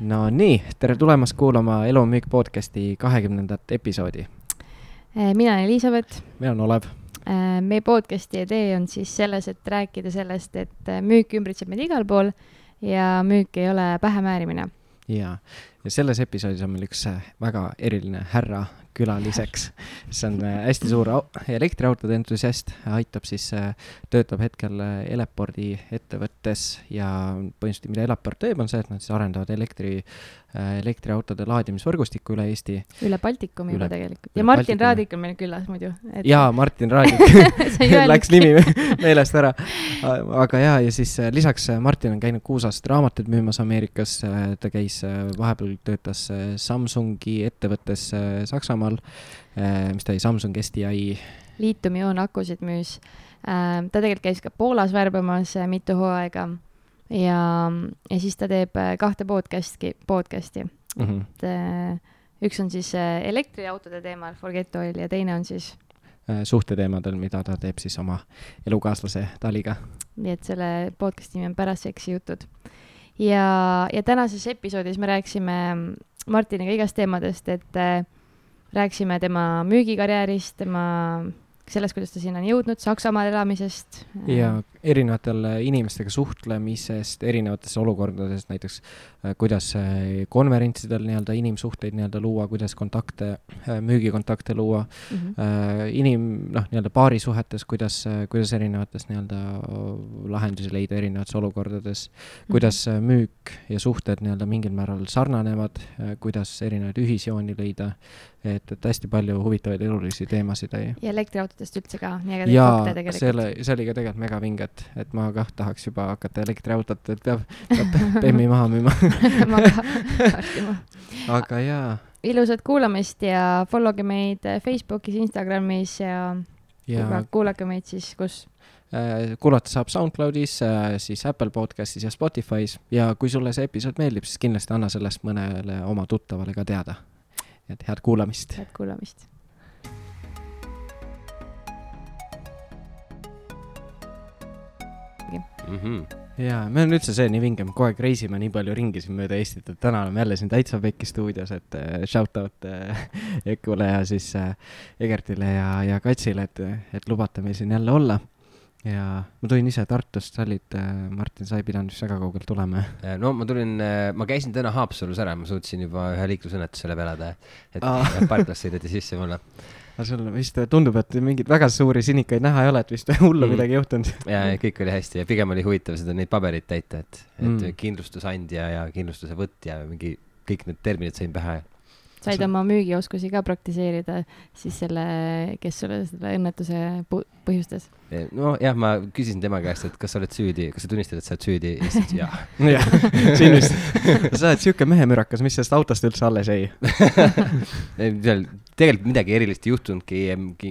no nii, tere tulemast kuulama Elu on müük podcasti kahekümnendat episoodi. Eh, mina olen Elizabeth. mina olen Olev. Eh, meie podcasti idee on siis selles, et rääkida sellest, et eh, müük ümbritseb meid igal pool ja müük ei ole pähemäärimine. ja, ja selles episoodis on meil üks väga eriline härra külaliseks. see on hästi suur elektriautode entusiast, aitab siis, töötab hetkel Elepordi ettevõttes ja põhimõtteliselt, mida Eleport teeb, on see, et nad siis arendavad elektri Äh, elektriautode laadimisvõrgustikku üle Eesti. üle Baltikumi juba tegelikult. ja Martin Baltikumi. Raadik on meil külas muidu et.... jaa, Martin Raadik läks nimi meelest ära. aga jaa, ja siis äh, lisaks äh, Martin on käinud kuus aastat raamatuid müümas Ameerikas. ta käis, vahepeal töötas Samsungi ettevõttes Saksamaal, mis ta oli, Samsung SDI. liitiumioon-akusid müüs. ta tegelikult käis ka Poolas värbamas mitu hooaega ja, ja siis ta teeb äh, kahte podcast'i, podcast'i mm. -hmm. et äh, üks on siis äh, elektriautode teemal Forget Oil ja teine on siis suhteteemadel, mida ta teeb siis oma elukaaslase Taliga. nii et selle podcast'i nimi on Pärast seksi jutud. ja, ja tänases episoodis me rääkisime Martiniga igast teemadest, et rääkisime tema müügikarjäärist, tema sellest, kuidas ta sinna on jõudnud, Saksamaal elamisest. ja erinevatel inimestega suhtlemisest, erinevates olukordades, näiteks äh, kuidas äh, konverentsidel nii-öelda inimsuhteid nii-öelda luua, kuidas kontakte, äh, müügikontakte luua mm, -hmm. inim-, noh, nii-öelda paarisuhetes, kuidas, kuidas erinevates nii-öelda lahendusi leida erinevates olukordades, kuidas mm -hmm. müük ja suhted nii-öelda mingil määral sarnanevad, kuidas erinevaid ühisjooni leida, et, et hästi palju huvitavaid elulisi teemasid oli. ja elektriautodest üldse ka, nii ägedaid fakte tegelikult. selle, see oli ka tegelikult megavinge, et, et ma kah tahaks juba hakata elektriautot, et peab, peab Bemmi maha müüma ma ka harjuma. aga jaa. ilusat kuulamist ja follow ge meid Facebookis, Instagramis ja, ja kuulake meid siis kus äh, kuulata saab SoundCloudis, äh, siis Apple podcastis ja Spotify's ja kui sulle see episood meeldib, siis kindlasti anna sellest mõnele oma tuttavale ka teada. Et head kuulamist. head kuulamist mm. -hmm. ja meil on üldse see nii vinge, me kogu aeg reisime nii palju ringi siin mööda Eestit, et täna oleme jälle siin Täitsa Pekki stuudios, et äh, shout out äh, Ekule ja siis äh, Egertile ja, ja Katsile, et, et lubate meil siin jälle olla ja ma tulin ise Tartust, sa olid äh,, Martin, sa ei pidanud vist väga kaugelt tulema? Äh, no ma tulin, äh, ma käisin täna Haapsalus ära, ma suutsin juba ühe liiklusõnnetuse läbi elada, et parklasse sõideti sisse mulle aga sul vist tundub, et mingeid väga suuri sinikaid näha ei ole, et vist hullu mm. midagi juhtunud. ja, ja kõik oli hästi ja pigem oli huvitav seda, neid pabereid täita, et, et mm. kindlustusandja ja kindlustuse võtja ja mingi kõik need terminid sain pähe said oma müügioskusi ka praktiseerida siis selle, kes sulle selle õnnetuse põhjustas? nojah, ma küsisin tema käest, et kas sa oled süüdi, kas sa tunnistad, et sa oled süüdi ja siis jah. jah, siin vist. sa oled siuke mehemürakas, mis sellest autost üldse alles jäi seal tegelikult midagi erilist ei juhtunudki,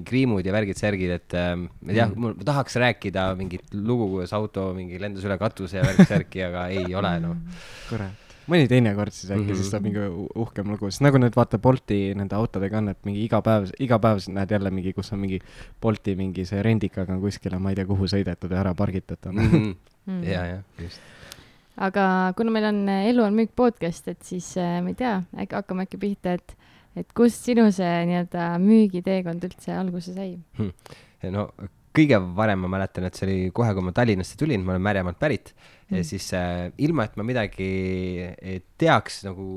kriimud ja värgid-särgid, et ähm, jah mm., ma tahaks rääkida mingit lugu, kuidas auto mingi lendas üle katuse ja värk-särki, aga ei ole noh. kurat mõni teine kord siis äkki mm, -hmm. siis saab mingi uhkem lugu, sest nagu nüüd vaata Bolti nende autodega on, et mingi iga päev, iga päev näed jälle mingi, kus on mingi Bolti mingi see rendikaga on kuskile, ma ei tea, kuhu sõidetud ja ära pargitatud mm. -hmm. Mm -hmm. ja, jah, just. aga kuna meil on äh, Elu on müük podcast, et siis äh, ma ei tea, äkki hakkame äkki pihta, et, et kust sinu see nii-öelda müügiteekond üldse alguse sai hmm.? no kõige varem ma mäletan, et see oli kohe, kui ma Tallinnasse tulin, ma olen Märjamaalt pärit mm. ja siis äh, ilma, et ma midagi teaks nagu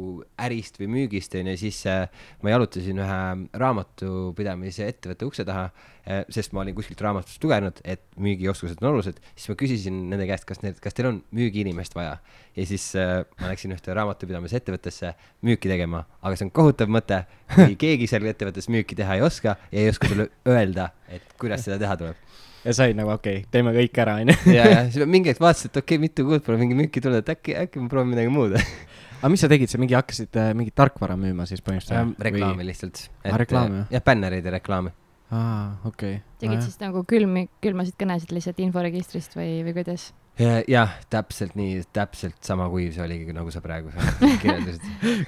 ärist või müügist onju, siis äh, ma jalutasin ühe raamatupidamise ettevõtte ukse taha äh,, sest ma olin kuskilt raamatust lugenud, et müügioskused on olulised, siis ma küsisin nende käest, kas need, kas teil on müügiinimest vaja. ja siis äh, ma läksin ühte raamatupidamise ettevõttesse müüki tegema, aga see on kohutav mõte, kui keegi seal ettevõttes müüki teha ei oska ja ei oska sulle öelda, et kuidas seda teha tuleb ja said nagu okei okay,, teeme kõik ära, onju. ja, ja siis mingi hetk vaatasin, et okei okay,, mitu kuud pole mingi müüki tulnud, et äkki, äkki ma proovin midagi muud aga mis sa tegid, sa mingi hakkasid äh, mingit tarkvara müüma siis põhimõtteliselt ähm,? reklaami või... lihtsalt. ah, reklaami, jah? jah, bännereid ja reklaami. aa, okei okay.. tegid ah, siis nagu külmi, külmasid kõnesid lihtsalt inforegistrist või, või kuidas? Jah, täpselt nii, täpselt sama kuiv see oligi, nagu sa praegu kirjeldasid.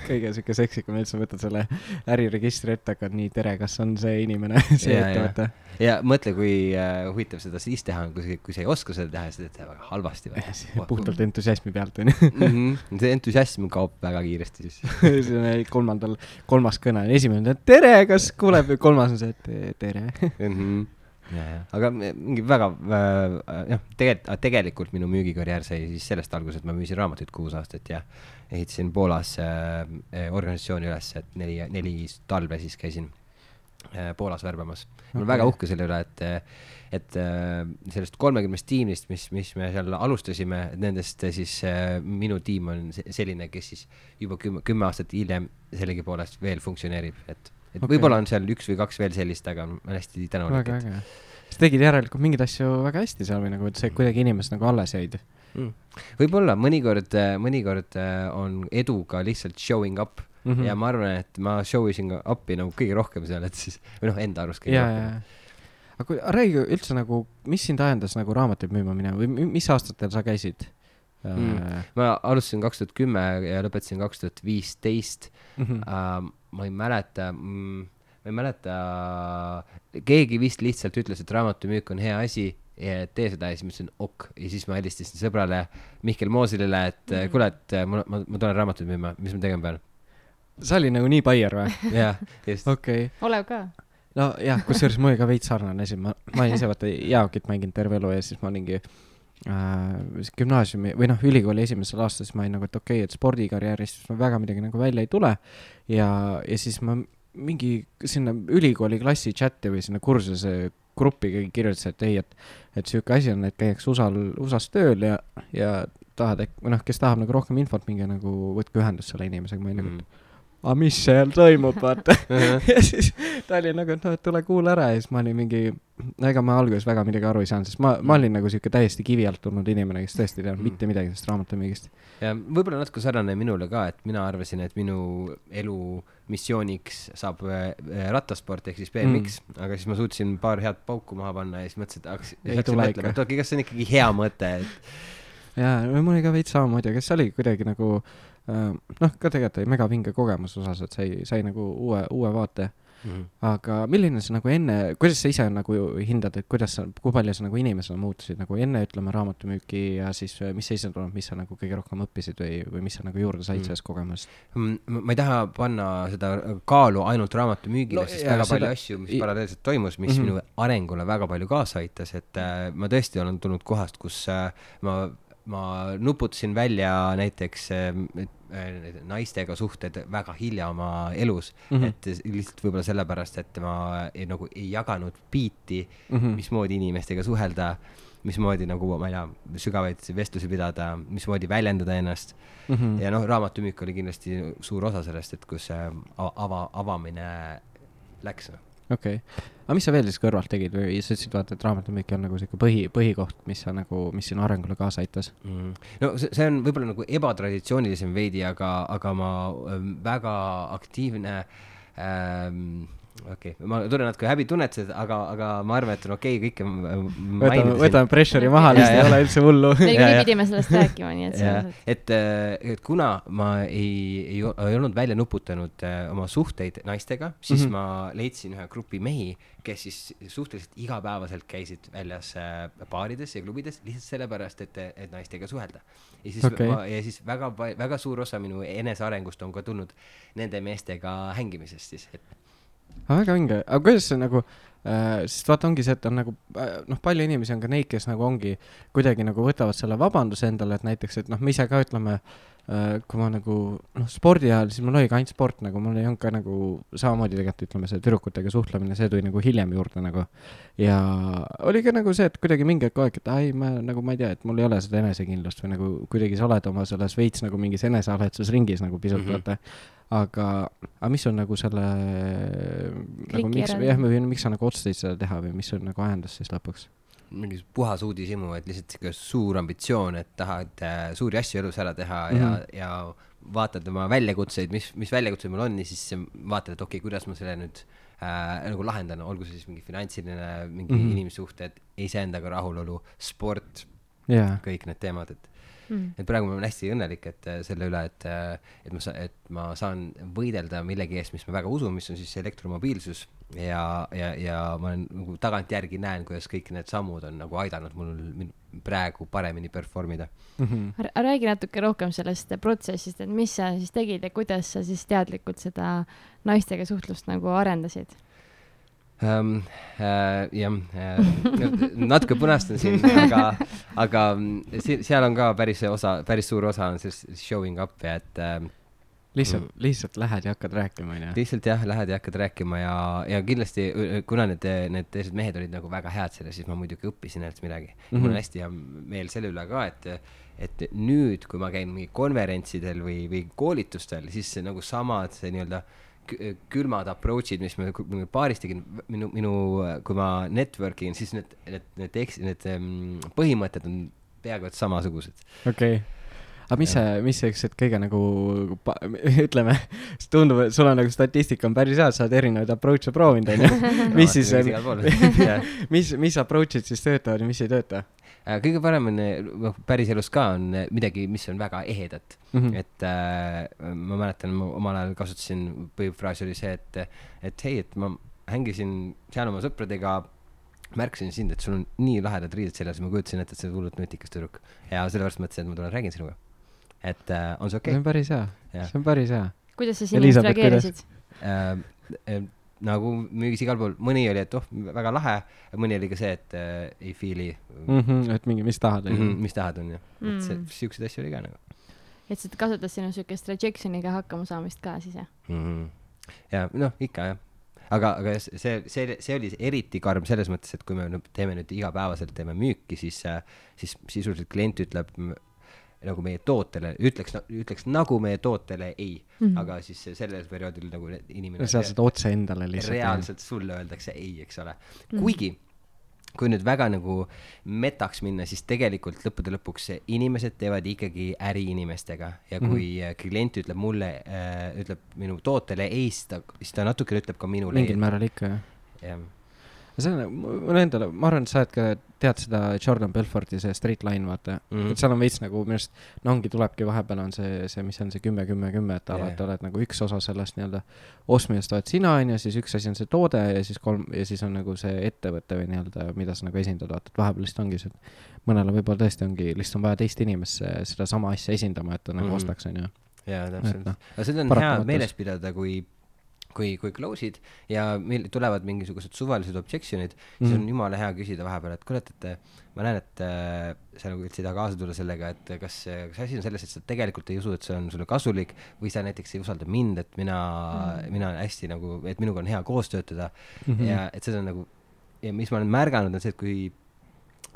Kõige siuke seksikam üldse, võtad selle äriregistri ette, hakkad nii, tere, kas on see inimene, see ettevõte? ja. Mõtle, kui äh, huvitav seda siis teha on, kui, kui sa ei oska seda teha sa teed seda väga halvasti puhtalt entusiasmi pealt onju. Mhm, see entusiasm kaob väga kiiresti siis. Siis on kolmandal, kolmas kõne. On esimene, tere, kas kuuleb, kolmas on see, et tere. Mm. -hmm aga mingi väga äh,, jah, tegelikult, tegelikult minu müügikarjäär sai siis sellest alguse, et ma müüsin raamatuid kuus aastat ja ehitasin Poolas äh, organisatsiooni üles, et neli, neli talve siis käisin äh, Poolas värbamas. ma olen okay. väga uhke selle üle, et, et äh, sellest kolmekümnest tiimist, mis, mis me seal alustasime, nendest siis äh, minu tiim on selline, kes siis juba kümme, kümme aastat hiljem sellegipoolest veel funktsioneerib, et et okay. võib-olla on seal üks või kaks veel sellist, aga ma hästi tänulik, et. sa tegid järelikult mingeid asju väga hästi seal või nagu, et see kuidagi inimesed nagu alles jäid mm.? võib-olla mõnikord, mõnikord äh, on edu ka lihtsalt showing up mm -hmm. ja ma arvan, et ma show isin up'i nagu kõige rohkem seal, et siis, või noh, enda arust kõige ja, rohkem. aga kui, räägi üldse nagu, mis sind ajendas nagu raamatuid müüma minema või mis aastatel sa käisid? Mm. Äh, ma alustasin kaks tuhat kümme ja lõpetasin kaks tuhat viisteist. Mhm. Ma ei mäleta mm,, ma ei mäleta, keegi vist lihtsalt ütles, et raamatumüük on hea asi ja tee seda ja siis ma ütlesin ok ja siis ma helistasin sõbrale Mihkel Moosilile, et mm -hmm. kuule, et ma, ma, ma tulen raamatuid müüma, mis ma tegema pean? sa olid nagu nii baier või? jah, just. okei okay.. Olev ka? nojah, kusjuures mul ka veits sarnane asi, ma, ma olin ise vaata jaokit mänginud terve elu ja siis ma olingi äh, gümnaasiumi või noh, ülikooli esimesel aastal, siis ma olin nagu, et okei okay,, et spordikarjäärist ma väga midagi nagu välja ei tule. ja, ja siis ma mingi sinna ülikooli klassi chati või sinna kursuse gruppi kirjutasin, et ei, et, et sihuke asi on, et käiakse USA-l, USA-s tööl ja, ja tahad või noh, kes tahab nagu rohkem infot, minge nagu võtke ühendust selle inimesega, ma olin nagu, et mm aga mis seal toimub, vaata ja siis ta oli nagu, et noh, et tule kuula ära ja siis ma olin mingi, no ega ma alguses väga midagi aru ei saanud, sest ma, ma olin nagu sihuke täiesti kivi alt tulnud inimene, kes tõesti ei teadnud mm. mitte midagi sellest raamatumüügist. ja võib-olla natuke sarnane minule ka, et mina arvasin, et minu elu missiooniks saab äh, rattasport ehk siis BMX mm., aga siis ma suutsin paar head pauku maha panna ja siis mõtlesin, et hakkasin, hakkasin mõtlema, et okei, kas see on ikkagi hea mõte, et jaa, mul oli ka veits samamoodi, aga see oligi kuidagi nagu äh, Äh, noh, ka tegelikult oli megavinge kogemus osas, et sai, sai nagu uue, uue vaate mm. -hmm. aga milline see nagu enne, kuidas sa ise nagu hindad, et kuidas sa, kui palju sa nagu inimesena muutusid nagu enne, ütleme, raamatumüüki ja siis mis seisund on, mis sa nagu kõige rohkem õppisid või, või mis sa nagu juurde said mm -hmm. sellest kogemusest mm,? ma ei taha panna seda kaalu ainult raamatumüügile no,, sest väga seda... palju asju, mis paralleelselt toimus, mis mm -hmm. minu arengule väga palju kaasa aitas, et äh, ma tõesti olen tulnud kohast, kus äh, ma ma nuputasin välja näiteks äh, naistega suhted väga hilja oma elus mm, -hmm. et lihtsalt võib-olla sellepärast, et ma ei, nagu ei jaganud biiti mm, -hmm. mismoodi inimestega suhelda, mismoodi nagu, ma ei tea, sügavaid vestlusi pidada, mismoodi väljendada ennast mm. -hmm. ja noh, raamatumüük oli kindlasti suur osa sellest, et kus see ava, avamine läks noh okei okay., aga mis sa veel siis kõrvalt tegid või sa ütlesid, vaata, et raamatumüük on nagu sihuke põhi, põhikoht, mis sa nagu, mis sinu arengule kaasa aitas mm.? no see, see on võib-olla nagu ebatraditsioonilisem veidi, aga, aga ma ähm, väga aktiivne ähm, okei okay., ma tunnen natuke häbitunnet, aga, aga ma arvan, et on okei okay, kõike võtame, võtame pressure'i maha, lihtsalt ei ole üldse hullu. me niikuinii pidime sellest rääkima, nii et selles et, äh, et kuna ma ei, ei, ei olnud välja nuputanud äh, oma suhteid naistega, siis mm -hmm. ma leidsin ühe grupi mehi, kes siis suhteliselt igapäevaselt käisid väljas äh, baarides ja klubides lihtsalt sellepärast, et, et naistega suhelda. ja siis okay. ja siis väga, väga suur osa minu enesearengust on ka tulnud nende meestega hängimisest siis, et väga vinge, aga kuidas see nagu äh,, sest vaata, ongi see, et on nagu äh, noh, palju inimesi on ka neid, kes nagu ongi kuidagi nagu võtavad selle vabanduse endale, et näiteks, et noh, me ise ka ütleme äh,, kui ma nagu noh, spordi ajal, siis mul oligi ainult sport nagu, mul ei olnud ka nagu samamoodi tegelikult ütleme, see tüdrukutega suhtlemine, see tuli nagu hiljem juurde nagu. ja oli ka nagu see, et kuidagi mingi aeg, et ai, ma nagu ma ei tea, et mul ei ole seda enesekindlust või nagu kuidagi sa oled oma selles veits nagu mingis enesearvestusringis nagu pisut mm -hmm. vaata aga, aga mis on nagu selle, nagu miks, jah, või miks sa nagu otsustasid seda teha või mis sul nagu ajendas siis lõpuks? mingi puhas uudishimu, et lihtsalt sihuke suur ambitsioon, et tahad äh, suuri asju elus ära teha mm -hmm. ja, ja vaatad oma väljakutseid, mis, mis väljakutseid mul on ja siis vaatad, et okei okay,, kuidas ma selle nüüd äh, nagu lahendan, olgu see siis mingi finantsiline, mingi mm -hmm. inimsuhted, iseendaga rahulolu, sport yeah. kõik need teemad, et mm. et praegu ma olen hästi õnnelik, et äh, selle üle, et, äh, et ma et ma saan võidelda millegi eest, mis ma väga usun, mis on siis elektromobiilsus ja, ja, ja ma olen nagu tagantjärgi näen, kuidas kõik need sammud on nagu aidanud mul min- praegu paremini perform ida mm. -hmm. räägi natuke rohkem sellest protsessist, et mis sa siis tegid ja kuidas sa siis teadlikult seda naistega suhtlust nagu arendasid? Um,. Uh, jah uh,, natuke punastan siin, aga, aga si- seal on ka päris osa, päris suur osa on sellest showing up ja et uh, lihtsalt Mm. mm., lihtsalt lähed ja hakkad rääkima, onju. lihtsalt jah, lähed ja hakkad rääkima ja, ja kindlasti kuna need, need teised mehed olid nagu väga head selles, siis ma muidugi õppisin neilt midagi mm. -hmm. mul Mhm. on hästi hea meel selle üle ka, et, et nüüd, kui ma käin mingi konverentsidel või, või koolitustel, siis see nagu samad see nii-öelda kü- külmad approach'id, mis nagu baaris tegin, minu, minu, kui ma network in, siis need, need, need eks-, need um, põhimõtted on peaaegu et samasugused. okei okay. Aga mis see, mis hetk kõige nagu ütleme, tundub, et sul on nagu statistika on päris hea, sa oled erinevaid approach'e proovinud, onju. mis siis, Jah. mis, mis approach'id siis töötavad ja mis ei tööta Äh, kõige parem on, noh, päriselus ka on midagi, mis on väga ehedat mm? -hmm. et äh, ma mäletan, ma omal ajal kasutasin, põhifraas oli see, et, et hei, et ma hängisin seal oma sõpradega, märkasin sind, et sul on nii lahedad riided seljas ja ma kujutasin ette, et sa oled hullult nutikas tüdruk. ja sellepärast mõtlesin, et ma tulen räägin sinuga. Et äh, on see okei see on päris hea, see on päris hea. kuidas sa sinna Elizabeth, reageerisid? äh, äh, nagu müügis igal pool, mõni oli, et oh, väga lahe, mõni oli ka see, et äh, ei feel'i Mm -hmm, et mingi, mis tahad, mm, -hmm, onju. mis tahad, onju. et see Mm., siukseid asju oli ka nagu et sa kasutad sinu siukest rejection'iga hakkama saamist ka siis jah? mm. -hmm. ja noh, ikka jah. aga, aga see, see, see oli eriti karm selles mõttes, et kui me teeme nüüd igapäevaselt teeme müüki, siis, siis sisuliselt klient ütleb nagu meie tootele, ütleks, ütleks nagu meie tootele ei mm, Mhm. -hmm. aga siis sellel perioodil nagu ne- inimene sa saad otse endale lihtsalt. reaalselt sulle öeldakse ei, eks ole Mhm.. kuigi kui nüüd väga nagu metaks minna, siis tegelikult lõppude lõpuks inimesed teevad ikkagi äri inimestega ja kui mm -hmm. klient ütleb mulle äh,, ütleb minu tootele ei, siis ta, siis ta natukene ütleb ka minule mingil määral ikka, jah. jah. See on, mul endale, ma arvan, et sa oled ka, tead seda Jordan Belforti see Straight Line, vaata mm. -hmm. et seal on veits nagu minu arust, no ongi, tulebki vahepeal on see, see, mis on see kümme, kümme, kümme, et Jaa, alati jaa. oled nagu üks osa sellest nii-öelda ostmisest oled sina, onju, siis üks asi on see toode ja siis kolm, ja siis on nagu see ettevõte või nii-öelda, mida sa nagu esindad, vaata, et vahepeal lihtsalt ongi see, mõnele võib-olla tõesti ongi, lihtsalt on vaja teist inimest see- sedasama asja esindama, et ta nagu Mhm. ostaks, onju. jaa, Et täpselt noh,. aga seda on hea meeles pidada, kui, kui, kui close'id ja meil tulevad mingisugused suvalised objection'id mm, -hmm. siis Mhm. on jumala hea küsida vahepeal, et kuule, et, ma näen, et äh, sa nagu üldse ei taha kaasa tulla sellega, et kas, kas asi on selles, et sa tegelikult ei usu, et see on sulle kasulik või sa näiteks ei usalda mind, et mina mm, Mm. -hmm. mina hästi nagu, et minuga on hea koos töötada mm. -hmm. ja et seda on nagu ja mis ma olen märganud, on see, et kui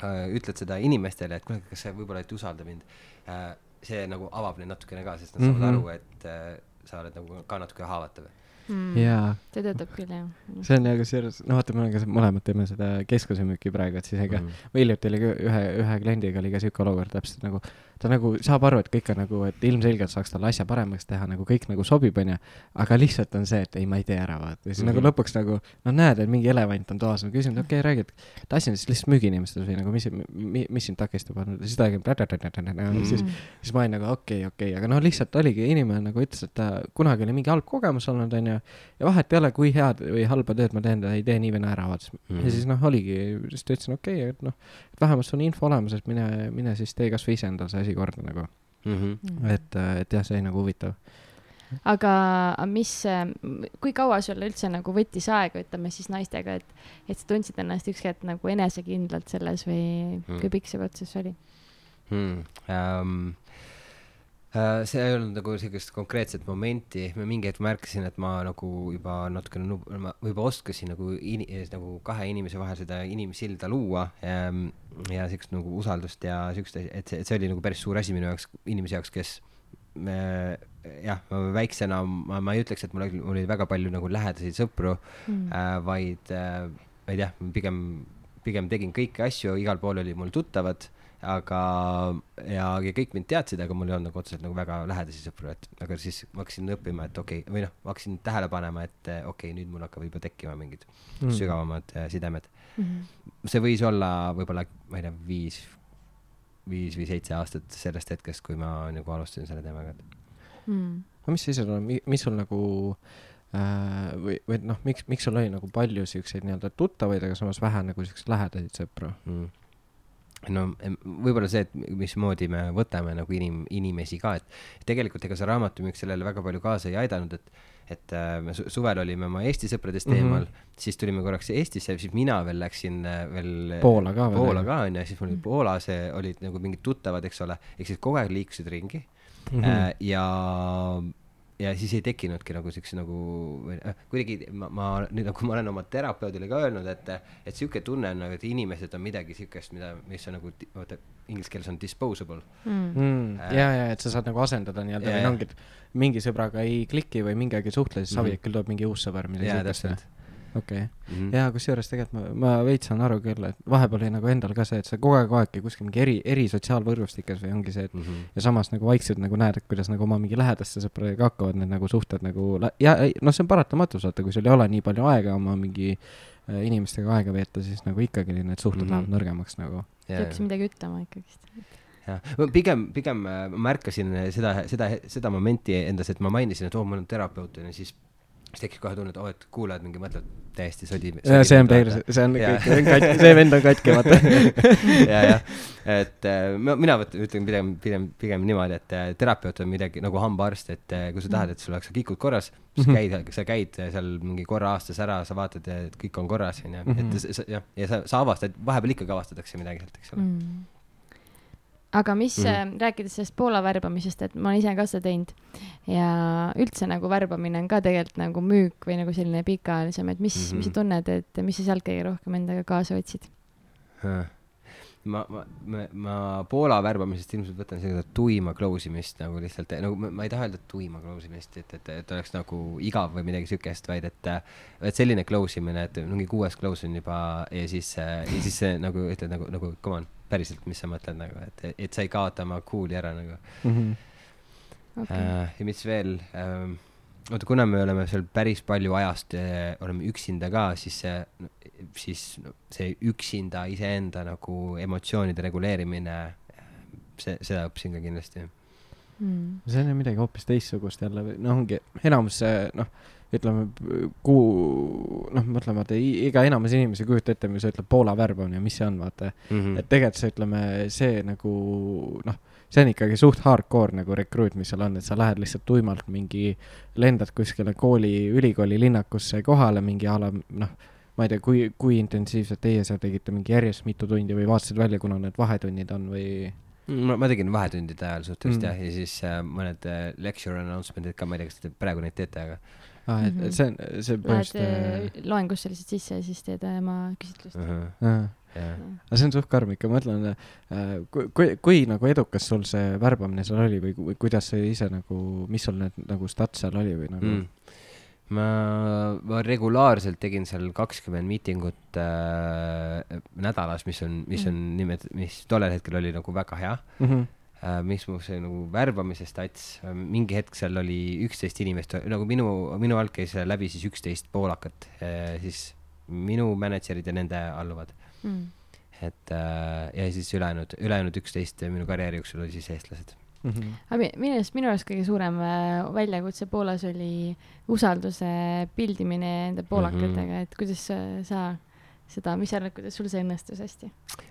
äh, ütled seda inimestele, et kuule, kas sa võib-olla ei usalda mind äh,, see nagu avab neid natukene ka, sest nad saavad Mhm. aru, et äh, sa oled nagu ka natuke haavatav mm.. jaa, see töötab küll jah. see on nagu selles, no vaata, me oleme ka mõlemad teeme seda keskusemüüki praegu, et siis ega Mhm. hiljuti oli ka ühe, ühe kliendiga oli ka siuke olukord täpselt nagu, ta nagu saab aru, et kõik on nagu, et ilmselgelt saaks talle asja paremaks teha, nagu kõik nagu sobib, onju. aga lihtsalt on see, et ei, ma ei tee ära, vaata. ja siis mm -hmm. Mhm. nagu lõpuks nagu, no näed, et mingi elevant on toas, ma küsin, okei okay,, räägi, et et asi on siis lihtsalt müügiinimestes või nagu mis, mis, mis sind takistab, siis ta räägib, siis, Mm. siis ma olin nagu okei okay,, okei okay., aga no lihtsalt oligi, inimene nagu ütles, et ta kunagi oli mingi halb kogemus olnud, onju. Ja vahet ei ole, kui head või halba tööd ma teen, ta ei tee nii või naa ära, vaata. Mhm. ja siis noh, oligi, siis ta ütles, okei okay,, et noh, vähemalt sul on info olemas, et mine, mine siis tee kasvõi ise endale see asi korda nagu. Mhm. Mm. et, et jah, see oli nagu huvitav. aga mis, kui kaua sul üldse nagu võttis aega, ütleme siis naistega, et, et sa tundsid ennast ükski hetk nagu enesekindlalt selles või Mm. kui pikk see protsess oli? hmm.. Um, see ei olnud nagu siukest konkreetset momenti, ma mingi hetk märkasin, et ma nagu juba natukene ma juba oskasin nagu ini-, nagu kahe inimese vahel seda inimsilda luua um, ja siukest nagu usaldust ja siukest, et see, et see oli nagu päris suur asi minu jaoks, inimese jaoks, kes me, jah, väiksena ma, ma ei ütleks, et mul oli, mul oli väga palju nagu lähedasi sõpru Mm. äh,, vaid äh, ei tea, pigem, pigem tegin kõiki asju, igal pool oli mul tuttavad, aga, ja, ja kõik mind teadsid, aga mul ei olnud nagu otseselt nagu väga lähedasi sõpru, et aga siis ma hakkasin õppima, et okei okay,, või noh, ma hakkasin tähele panema, et äh, okei okay,, nüüd mul hakkavad juba tekkima mingid mm. sügavamad äh, sidemed. Mhm. see võis olla võib-olla, ma ei tea, viis, viis või seitse aastat sellest hetkest, kui ma nagu alustasin selle teemaga mm.. no mis seisud on, mis sul nagu äh, või, või noh, miks, miks sul oli nagu palju siukseid nii-öelda tuttavaid, aga samas vähe nagu siukseid lähedaseid sõpru mm.? No võib-olla see, et mismoodi me võtame nagu inim-, inimesi ka, et tegelikult ega see raamatumüük sellele väga palju kaasa ei aidanud, et et äh, me suvel olime oma Eesti sõpradest mm -hmm. eemal, siis tulime korraks Eestisse, siis mina veel läksin äh, veel Poola ka. Poola ka onju, siis mul oli Poolas olid nagu mingid tuttavad, eks ole, ehk siis kogu aeg liikusid ringi mm. -hmm. ja ja siis ei tekkinudki nagu siukse nagu äh, kuidagi ma, ma nüüd nagu ma olen oma terapeudile ka öelnud, et, et sihuke tunne on nagu, et inimesed on midagi siukest, mida, mis on nagu, oota, inglise keeles on disposable. Mm.. Mm, äh, ja, ja et sa saad nagu asendada nii-öelda või ongi, et mingi sõbraga ei kliki või mingiga ei suhtle, siis mm -hmm. Savi küll toob mingi uus sõber. jaa, täpselt okei okay. mm -hmm. ja kusjuures tegelikult ma, ma veits saan aru küll, et vahepeal oli nagu endal ka see, et sa kogu aeg oledki kuskil mingi eri, eri sotsiaalvõrgustikes või ongi see, et mm -hmm. ja samas nagu vaikselt nagu näed, et kuidas nagu oma mingi lähedaste sõpradega hakkavad need nagu suhted nagu ja noh, see on paratamatus, vaata, kui sul ei ole nii palju aega oma mingi äh, inimestega aega veeta, siis nagu ikkagi need suhted mm -hmm. lähevad nõrgemaks nagu. peaks midagi ütlema ikkagist jah, pigem, pigem äh, ma märkasin seda, seda, seda momenti endas, et ma mainisin, et oo oh,, mul on terapeut onju, siis siis tekkis kohe tunne, et oo et kuulajad mingi mõtlevad täiesti sodi. see on perse, see on kõik, see vend on katki, vaata. ja, jah, et äh, mina võtan, ütlen pigem, pigem, pigem niimoodi, et äh, terapeut on midagi nagu hambaarst, et äh, kui sa tahad, et sul oleks kikud korras, siis mhm. käid, sa käid seal mingi korra aastas ära, sa vaatad, et kõik on korras, onju, et mhm. jah, ja sa, sa avastad, vahepeal ikkagi avastatakse midagi sealt, eks ole mm aga mis mm, -hmm. rääkides sellest Poola värbamisest, et ma olen ise ka seda teinud ja üldse nagu värbamine on ka tegelikult nagu müük või nagu selline pikaajalisem, et mis mm, -hmm. mis sa mhm. tunned, et mis sa sealt kõige rohkem endaga kaasa võtsid? ma, ma, ma, ma Poola värbamisest ilmselt võtan seda tuima close imist nagu lihtsalt nagu ma, ma ei taha öelda tuima close imist, et, et, et oleks nagu igav või midagi siukest, vaid et, et selline close imine, et mingi kuues close on juba ja siis, ja siis nagu ütled nagu, nagu come on päriselt, mis sa mõtled nagu, et, et sa ei kaota oma cool'i ära nagu mm. -hmm. Okay. Uh, ja mis veel uh,, oota, kuna me oleme seal päris palju ajast uh, oleme üksinda ka, siis see, siis no, see üksinda iseenda nagu emotsioonide reguleerimine, see, seda õppisin ka kindlasti mm.. see on ju midagi hoopis teistsugust jälle või noh, ongi enamus noh ütleme, kuu, noh, mõtleme, vaata iga enamus inimesi ei kujuta ette, mis ütleb Poola värbamine, mis see on, vaata mm. -hmm. et tegelikult see, ütleme, see nagu noh, see on ikkagi suht hardcore nagu rekruut, mis seal on, et sa lähed lihtsalt tuimalt mingi, lendad kuskile kooli, ülikooli linnakusse kohale mingi a la noh, ma ei tea, kui, kui intensiivselt teie seal tegite mingi järjest mitu tundi või vaatasid välja, kuna need vahetunnid on või? ma, ma tegin vahetundide ajal suhteliselt mm. jah, ja siis äh, mõned äh, lecture announcement'id ka, ma ei tea, kas te praegu neid teete, aga ah,, et mm -hmm. see on, see põhimõtteliselt. Lähed loengusse lihtsalt sisse ja siis teed oma küsitlust uh. -huh. Uh. Yeah. aga see on suht karm ikka, ma mõtlen äh,, kui, kui, kui nagu edukas sul see värbamine seal oli või, või kuidas sa ise nagu, mis sul need nagu stats seal oli või nagu mm.? ma, ma regulaarselt tegin seal kakskümmend miitingut äh, nädalas, mis on, mis on mm. nimet-, mis tollel hetkel oli nagu väga hea mm. -hmm Äh, mis mu see nagu värbamise stats, äh, mingi hetk seal oli üksteist inimest, nagu minu, minu alt käis läbi siis üksteist poolakat, äh, siis minu mänedžerid ja nende alluvad mm.. et ja siis ülejäänud, ülejäänud üksteist minu karjääri jooksul oli siis eestlased mm. -hmm. aga minu arust, minu arust kõige suurem väljakutse Poolas oli usalduse pildimine nende poolakatega mm, -hmm. et kuidas sa seda, mis sa arvad, kuidas sul see õnnestus hästi?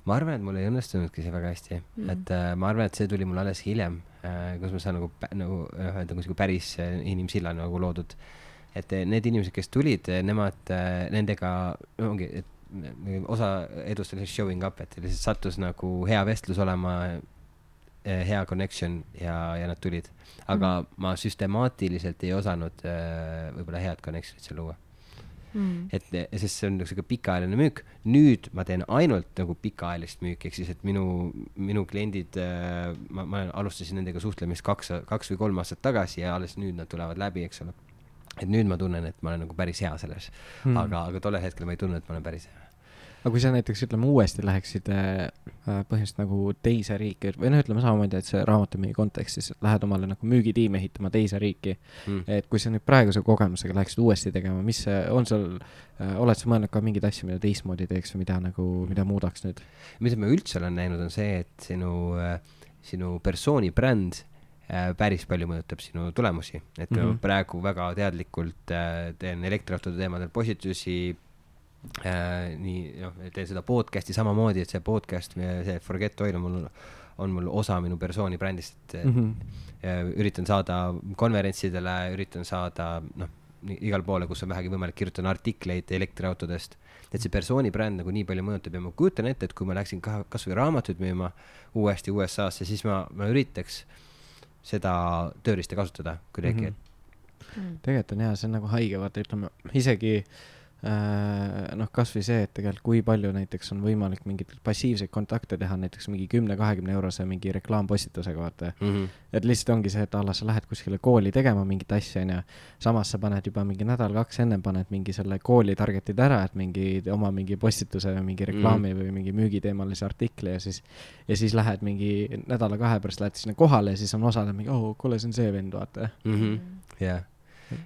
ma arvan, et mul ei õnnestunudki see väga hästi mm., et äh, ma arvan, et see tuli mul alles hiljem äh,, kus ma saan nagu, nagu öelda, kui sihuke päris äh, inimsilla nagu loodud. et äh, need inimesed, kes tulid, äh, nemad äh,, nendega ongi, et osa edust oli showing up, et lihtsalt sattus nagu hea vestlus olema äh,, hea connection ja, ja nad tulid. aga mm. ma süstemaatiliselt ei osanud äh, võib-olla head connection'it seal luua mm.. et sest see on nagu sihuke pikaajaline müük. nüüd ma teen ainult nagu pikaajalist müüki, ehk siis, et minu, minu kliendid äh,, ma, ma alustasin nendega suhtlemist kaks, kaks või kolm aastat tagasi ja alles nüüd nad tulevad läbi, eks ole. et nüüd ma tunnen, et ma olen nagu päris hea selles mm.. aga, aga tollel hetkel ma ei tundnud, et ma olen päris hea aga kui sa näiteks ütleme uuesti läheksid äh, põhimõtteliselt nagu teise riiki või noh, ütleme samamoodi, et see raamatumüügi kontekstis lähed omale nagu müügitiimi ehitama teise riiki mm.. et kui sa nüüd praeguse kogemusega läheksid uuesti tegema, mis on sul äh,, oled sa mõelnud ka mingeid asju, mida teistmoodi teeks või mida nagu, mida muudaks nüüd? mida ma üldse olen näinud, on see, et sinu äh,, sinu persooni bränd äh, päris palju mõjutab sinu tulemusi, et mm -hmm. praegu väga teadlikult äh, teen elektriautode teemadel postitusi äh,. Nii, noh, teen seda podcast'i samamoodi, et see podcast, see Forget Oil on mul, on mul osa minu persooni brändist, et mm -hmm. üritan saada konverentsidele, üritan saada, noh, igale poole, kus on vähegi võimalik, kirjutan artikleid elektriautodest et see persooni bränd nagu nii palju mõjutab ja ma kujutan ette, et kui ma läksin ka kasvõi raamatuid müüma uuesti USA-sse, siis ma, ma üritaks seda tööriista kasutada kuidagi mm. -hmm. tegelikult on jaa, see on nagu haige, vaata ütleme isegi äh, Äh, noh, kasvõi see, et tegelikult kui palju näiteks on võimalik mingeid passiivseid kontakte teha näiteks mingi kümne-kahekümne eurose mingi reklaampostitusega, vaata mm. -hmm. et lihtsalt ongi see, et a la sa lähed kuskile kooli tegema mingit asja, onju. samas sa paned juba mingi nädal-kaks ennem paned mingi selle kooli target'id ära, et mingi oma mingi postituse või mingi reklaami mm -hmm. või mingi müügiteemalise artikli ja siis. ja siis lähed mingi nädala-kahe pärast lähed sinna kohale ja siis on osad on mingi, oh, kuule, see on see vend, vaata. Mhm. jah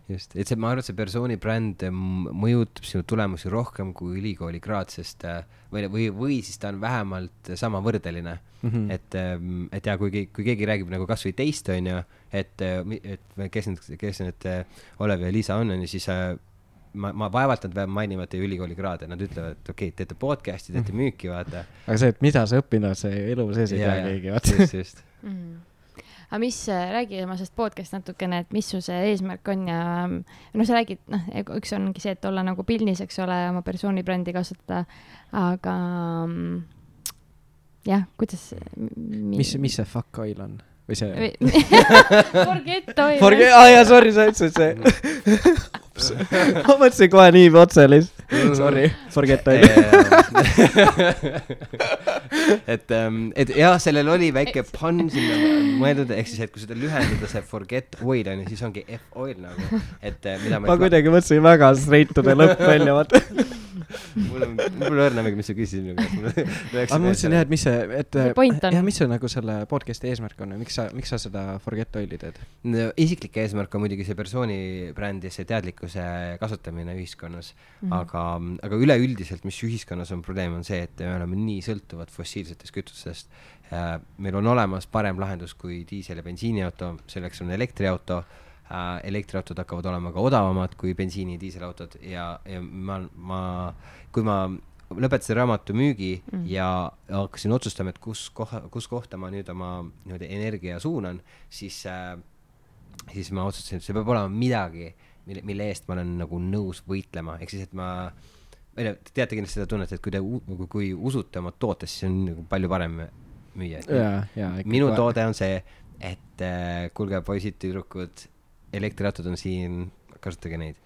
just, et see, ma arvan, et see persooni bränd mõjutab sinu tulemusi rohkem kui ülikooli kraad, sest äh, või, või, või siis ta on vähemalt samavõrdeline mm. -hmm. et, ähm, et ja kui, kui keegi räägib nagu kasvõi teist, onju, et, et kes need, kes need Olev ja Liisa on, onju, siis ma, ma vaevalt nad mainivad teie ülikooli kraade, nad ütlevad, et okei okay,, teete podcast'i, teete mhm. müüki, vaata. aga see, et mida sa õppinud, see elu sees ei tea keegi, vaata. just, just mm. -hmm aga mis, äh, räägi oma sellest podcast'ist natukene, et mis su see eesmärk on ja noh, sa räägid, noh, üks ongi see, et olla nagu pilnis, eks ole, oma persooni brändi kasutada, aga mm, jah, kuidas mis, mis see fuck oil on? või see Forget oil. Forget, aa jaa, sorry, sa ütlesid see ma mõtlesin kohe nii otse lihtsalt. Sorry, forget oil et, et jah, sellel oli väike pann sinna mõeldud, ehk siis, et kui seda lühendada, see forget oil on ju, siis ongi F oil nagu, et äh, mida ma. ma kuidagi mõtlesin väga straight to the lõpp välja, vaata mul on, mul on õrna mingi, mis sa küsisid minu käest. aga ma mõtlesin jah, et mis see, et jah, mis see nagu selle podcast'i eesmärk on ja miks sa, miks sa seda Forget Oili teed no,? isiklik eesmärk on muidugi see persooni brändi ja see teadlikkuse kasutamine ühiskonnas mm, -hmm. aga, aga üleüldiselt, mis ühiskonnas on probleem, on see, et me oleme nii sõltuvad fossiilsetest kütustest. Meil on olemas parem lahendus kui diisel- ja bensiiniauto, selleks on elektriauto elektriautod hakkavad olema ka odavamad kui bensiini ja diiselautod ja, ja ma, ma, kui ma lõpetasin raamatu müügi mm. ja hakkasin otsustama, et kus koha, kus kohta ma nüüd oma nii-öelda energia suunan, siis äh,, siis ma otsustasin, et see peab olema midagi, mille, mille eest ma olen nagu nõus võitlema, ehk siis, et ma ma ei tea, teate kindlasti seda tunnet, et kui te, kui, kui usute oma tootesse, siis on nagu palju parem müüa. minu toode on see, et äh, kuulge, poisid-tüdrukud elektriautod on siin, kasutage neid.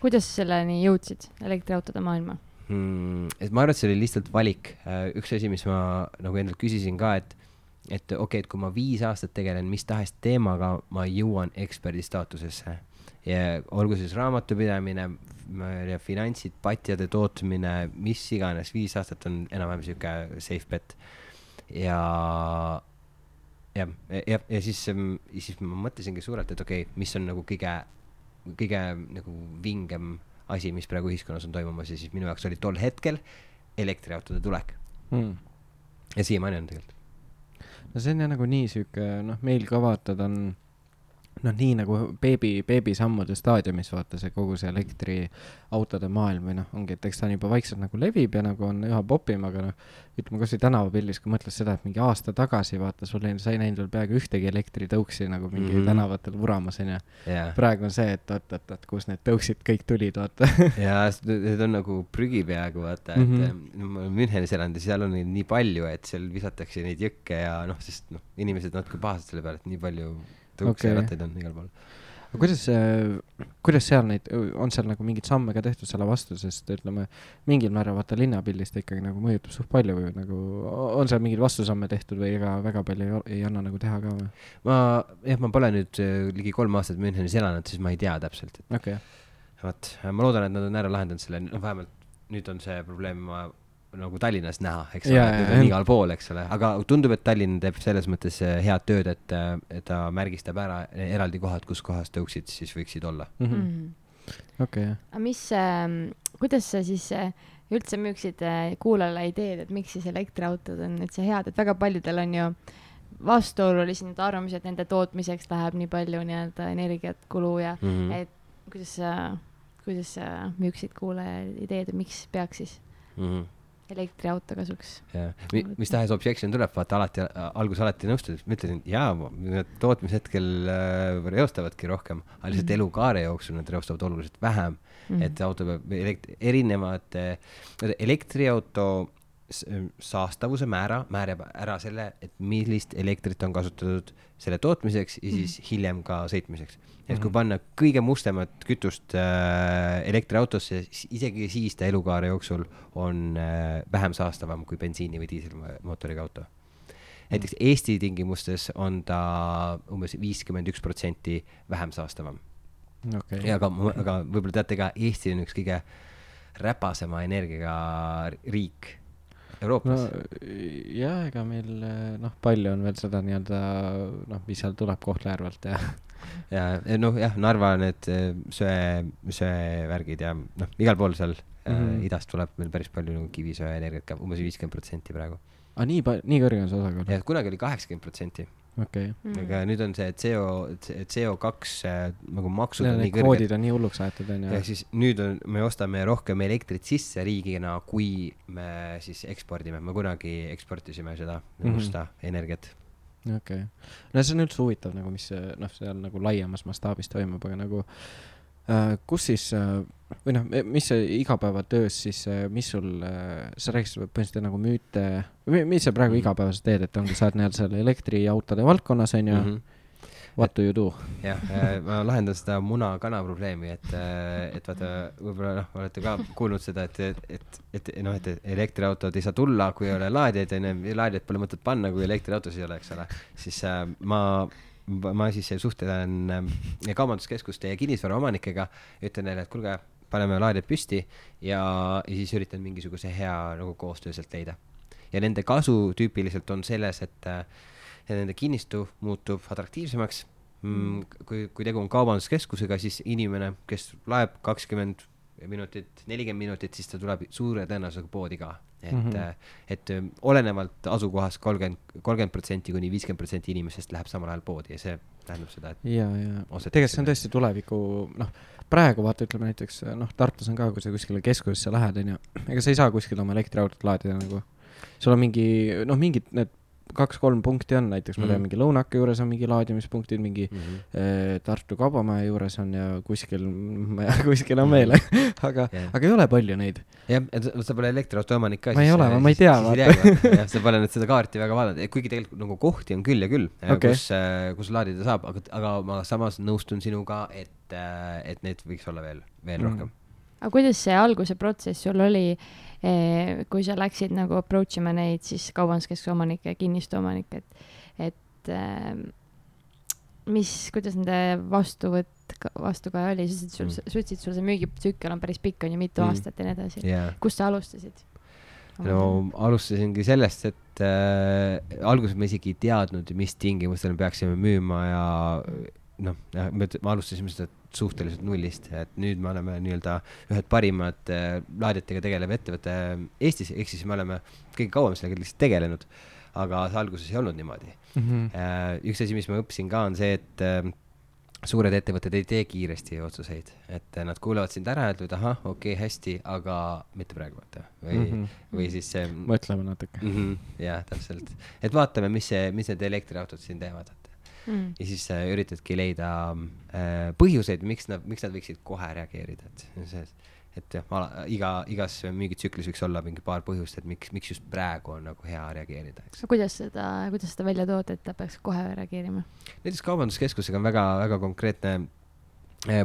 kuidas sa selleni jõudsid, elektriautode maailma hmm,? et ma arvan, et see oli lihtsalt valik. Äh, üks asi, mis ma nagu endalt küsisin ka, et, et okei okay,, et kui ma viis aastat tegelen mis tahes teemaga, ma jõuan eksperdi staatusesse. ja olgu siis raamatupidamine, ja finantsid, patjade tootmine, mis iganes, viis aastat on enam-vähem sihuke safe bet. ja jah, ja, ja siis, siis ma mõtlesingi suurelt, et okei okay,, mis on nagu kõige, kõige nagu vingem asi, mis praegu ühiskonnas on toimumas ja siis minu jaoks oli tol hetkel elektriautode tulek hmm.. ja siiamaani on tegelikult. no see on jah nagu nii sihuke, noh, meil ka vaata, ta on noh, nii nagu beebi, beebisammude staadiumis vaata see kogu see elektriautode maailm või noh, ongi, et eks ta on juba vaikselt nagu levib ja nagu on üha popim, aga noh, ütleme kasvõi tänavapildis, kui mõtled seda, et mingi aasta tagasi vaata, sul ei, sa ei näinud veel peaaegu ühtegi elektritõuksi nagu mingi mm -hmm. tänavatel vuramas onju yeah.. praegu on see, et oot-oot-oot, kust need tõuksid kõik tulid, vaata jaa, need on nagu prügi peaaegu vaata, et mm -hmm. ma olen Münchenis elanud ja seal on neid nii palju, et seal visatakse neid jõkke ja noh, sest noh, inimesed natuke pahased selle peale, et nii palju tõuks okay. on igal pool. aga kuidas, kuidas seal neid, on seal nagu mingeid samme ka tehtud selle vastu, sest ütleme, mingil määral vaata linnapildis ta ikkagi nagu mõjutab suht palju või nagu, on seal mingeid vastusamme tehtud või ega väga palju ei, ei anna nagu teha ka või? ma, jah, ma pole nüüd äh, ligi kolm aastat Münchenis elanud, siis ma ei tea täpselt, et okay. vot, ma loodan, et nad on ära lahendanud selle, noh, vähemalt nüüd on see probleem, ma nagu Tallinnas näha, eks ole, need on igal pool, eks ole, aga tundub, et Tallinn teeb selles mõttes äh, head tööd, et, et ta märgistab ära eraldi kohad, kus kohas tõuksid siis võiksid olla. Mm. -hmm. okei aga mis äh,, kuidas sa siis äh, üldse müüksid äh, kuulajale ideed, et miks siis elektriautod on üldse head, et väga paljudel on ju vastuolulisi neid arvamusi, et nende tootmiseks läheb nii palju nii-öelda energiat kulu ja mm -hmm. et kuidas sa, kuidas sa müüksid kuulajale ideed, et miks peaks siis? Mm -hmm elektriauto kasuks. jah, mis tahes objection tuleb, vaata alati, alguses alati nõustud, ma ütlesin, jaa, tootmishetkel äh, reostavadki rohkem, aga lihtsalt mm -hmm. elukaare jooksul nad reostavad oluliselt vähem mm. -hmm. et auto peab elekt-, erinevate, elektriauto saastavuse määra määrab ära selle, et millist elektrit on kasutatud selle tootmiseks ja siis mm. hiljem ka sõitmiseks. et kui mhm. panna kõige mustemat kütust äh, elektriautosse, isegi siis ta elukaare jooksul on äh, vähem saastavam kui bensiini või diiselmootoriga auto. näiteks Eesti tingimustes on ta umbes viiskümmend üks protsenti vähem saastavam okay.. ja aga, aga võib-olla teate ka, Eesti on üks kõige räpasema energiaga riik Euroopas no,? jah, ega meil noh, palju on veel seda nii-öelda noh, mis seal tuleb Kohtla-Järvelt ja ja noh, jah, Narva need eh, söe, söevärgid ja noh, igal pool seal mm -hmm. äh, idast tuleb meil päris palju nagu kivisöeenergiat ka, umbes viiskümmend protsenti praegu. aa, ah, nii palju, nii kõrge on see osakaal? jah, kunagi oli kaheksakümmend protsenti okei okay. mm.. aga nüüd on see CO, CO2 äh, nagu maksud on nii kõrged. kvoodid on nii hulluks aetud onju. ja siis nüüd on, me ostame rohkem elektrit sisse riigina, kui me siis ekspordime, me kunagi eksportisime seda mm -hmm. musta energiat. okei okay., no see on üldse huvitav nagu, mis noh, seal nagu laiemas mastaabis toimub, aga nagu äh, kus siis äh, või noh, mis see igapäevatöös siis, äh, mis sul, äh, sa rääkisid põhimõtteliselt nagu müüte, mis sa praegu mm -hmm. igapäevaselt teed, et ongi, sa oled nii-öelda seal elektriautode valdkonnas, on ju mm. -hmm. What do you do? jah, äh, ma lahendan seda muna-kana probleemi, et, et vaata, võib-olla noh, olete ka kuulnud seda, et, et, et, noh, et elektriautod ei saa tulla, kui ei ole laadijaid, onju, laadijaid pole mõtet panna, kui elektriautosid ei ole, eks ole. siis äh, ma ma siis suhtlen äh, kaubanduskeskuste ja kinnisvaraomanikega ütlen neile, et kuulge, paneme laadijad püsti ja, ja siis üritan mingisuguse hea nagu koostöö sealt leida. ja nende kasu tüüpiliselt on selles, et, et nende kinnistu muutub atraktiivsemaks mm. kui, kui tegu on kaubanduskeskusega, siis inimene, kes laeb kakskümmend minutit, nelikümmend minutit, siis ta tuleb suure tõenäosusega poodi ka. Et mm, -hmm. et olenevalt asukohast kolmkümmend, kolmkümmend protsenti kuni viiskümmend protsenti inimestest läheb samal ajal poodi ja see tähendab seda, et. ja, ja tegelikult see on tõesti tuleviku, noh praegu vaata, ütleme näiteks noh, Tartus on ka, kui sa kuskile keskusesse lähed, onju, ega sa ei saa kuskil oma elektriautot laadida nagu. sul on mingi, noh, mingid need kaks-kolm punkti on, näiteks ma tean mm -hmm. mingi Lõunake juures on mingi laadimispunktid, mingi mm -hmm. äh, Tartu Kaubamaja juures on ja kuskil, ma ei tea, kuskil on veel aga yeah., aga ei ole palju neid. jah, et sa pole elektriauto omanik ka. ma ei ole, ma ei tea. jah, sa pole nüüd seda kaarti väga vaadanud, kuigi tegelikult nagu kohti on küll ja küll okay., kus, äh, kus laadida saab, aga, aga ma samas nõustun sinuga, et, äh, et neid võiks olla veel, veel mm -hmm. rohkem. aga kuidas see alguse protsess sul oli? Eh, kui sa läksid nagu approach ima neid siis kaubanduskeskuse omanikke ja kinnistu omanikke, et, et ehm, mis, kuidas nende vastuvõtt, vastukaja oli, sa ütlesid, sul mm., sa ütlesid, sul see müügitsükkel on päris pikk, on ju, mitu mm. aastat ja nii edasi yeah.. kust sa alustasid? no alustasingi sellest, et äh, alguses me isegi ei teadnud, mis tingimustel me peaksime müüma ja noh, me alustasime seda suhteliselt nullist, et nüüd me oleme nii-öelda ühed parimad äh, laadijatega tegelev ettevõte Eestis, ehk siis me oleme kõige kauem sellega lihtsalt tegelenud. aga see alguses ei olnud niimoodi mm. -hmm. üks asi, mis ma õppisin ka, on see, et äh, suured ettevõtted ei tee kiiresti otsuseid, et nad kuulavad sind ära ütlevad, ahah, okei okay,, hästi, aga mitte praegu, vaata. või mm, -hmm. või siis see. mõtleme natuke mm. -hmm, jah, täpselt, et vaatame, mis see, mis need elektriautod siin teevad mm. ja siis äh, üritadki leida äh, põhjuseid, miks nad, miks nad võiksid kohe reageerida, et see, et jah, iga, igas müügitsüklis võiks olla mingi paar põhjust, et miks, miks just praegu on nagu hea reageerida, eks. kuidas seda, kuidas seda välja tood, et ta peaks kohe reageerima? näiteks kaubanduskeskusega on väga, väga konkreetne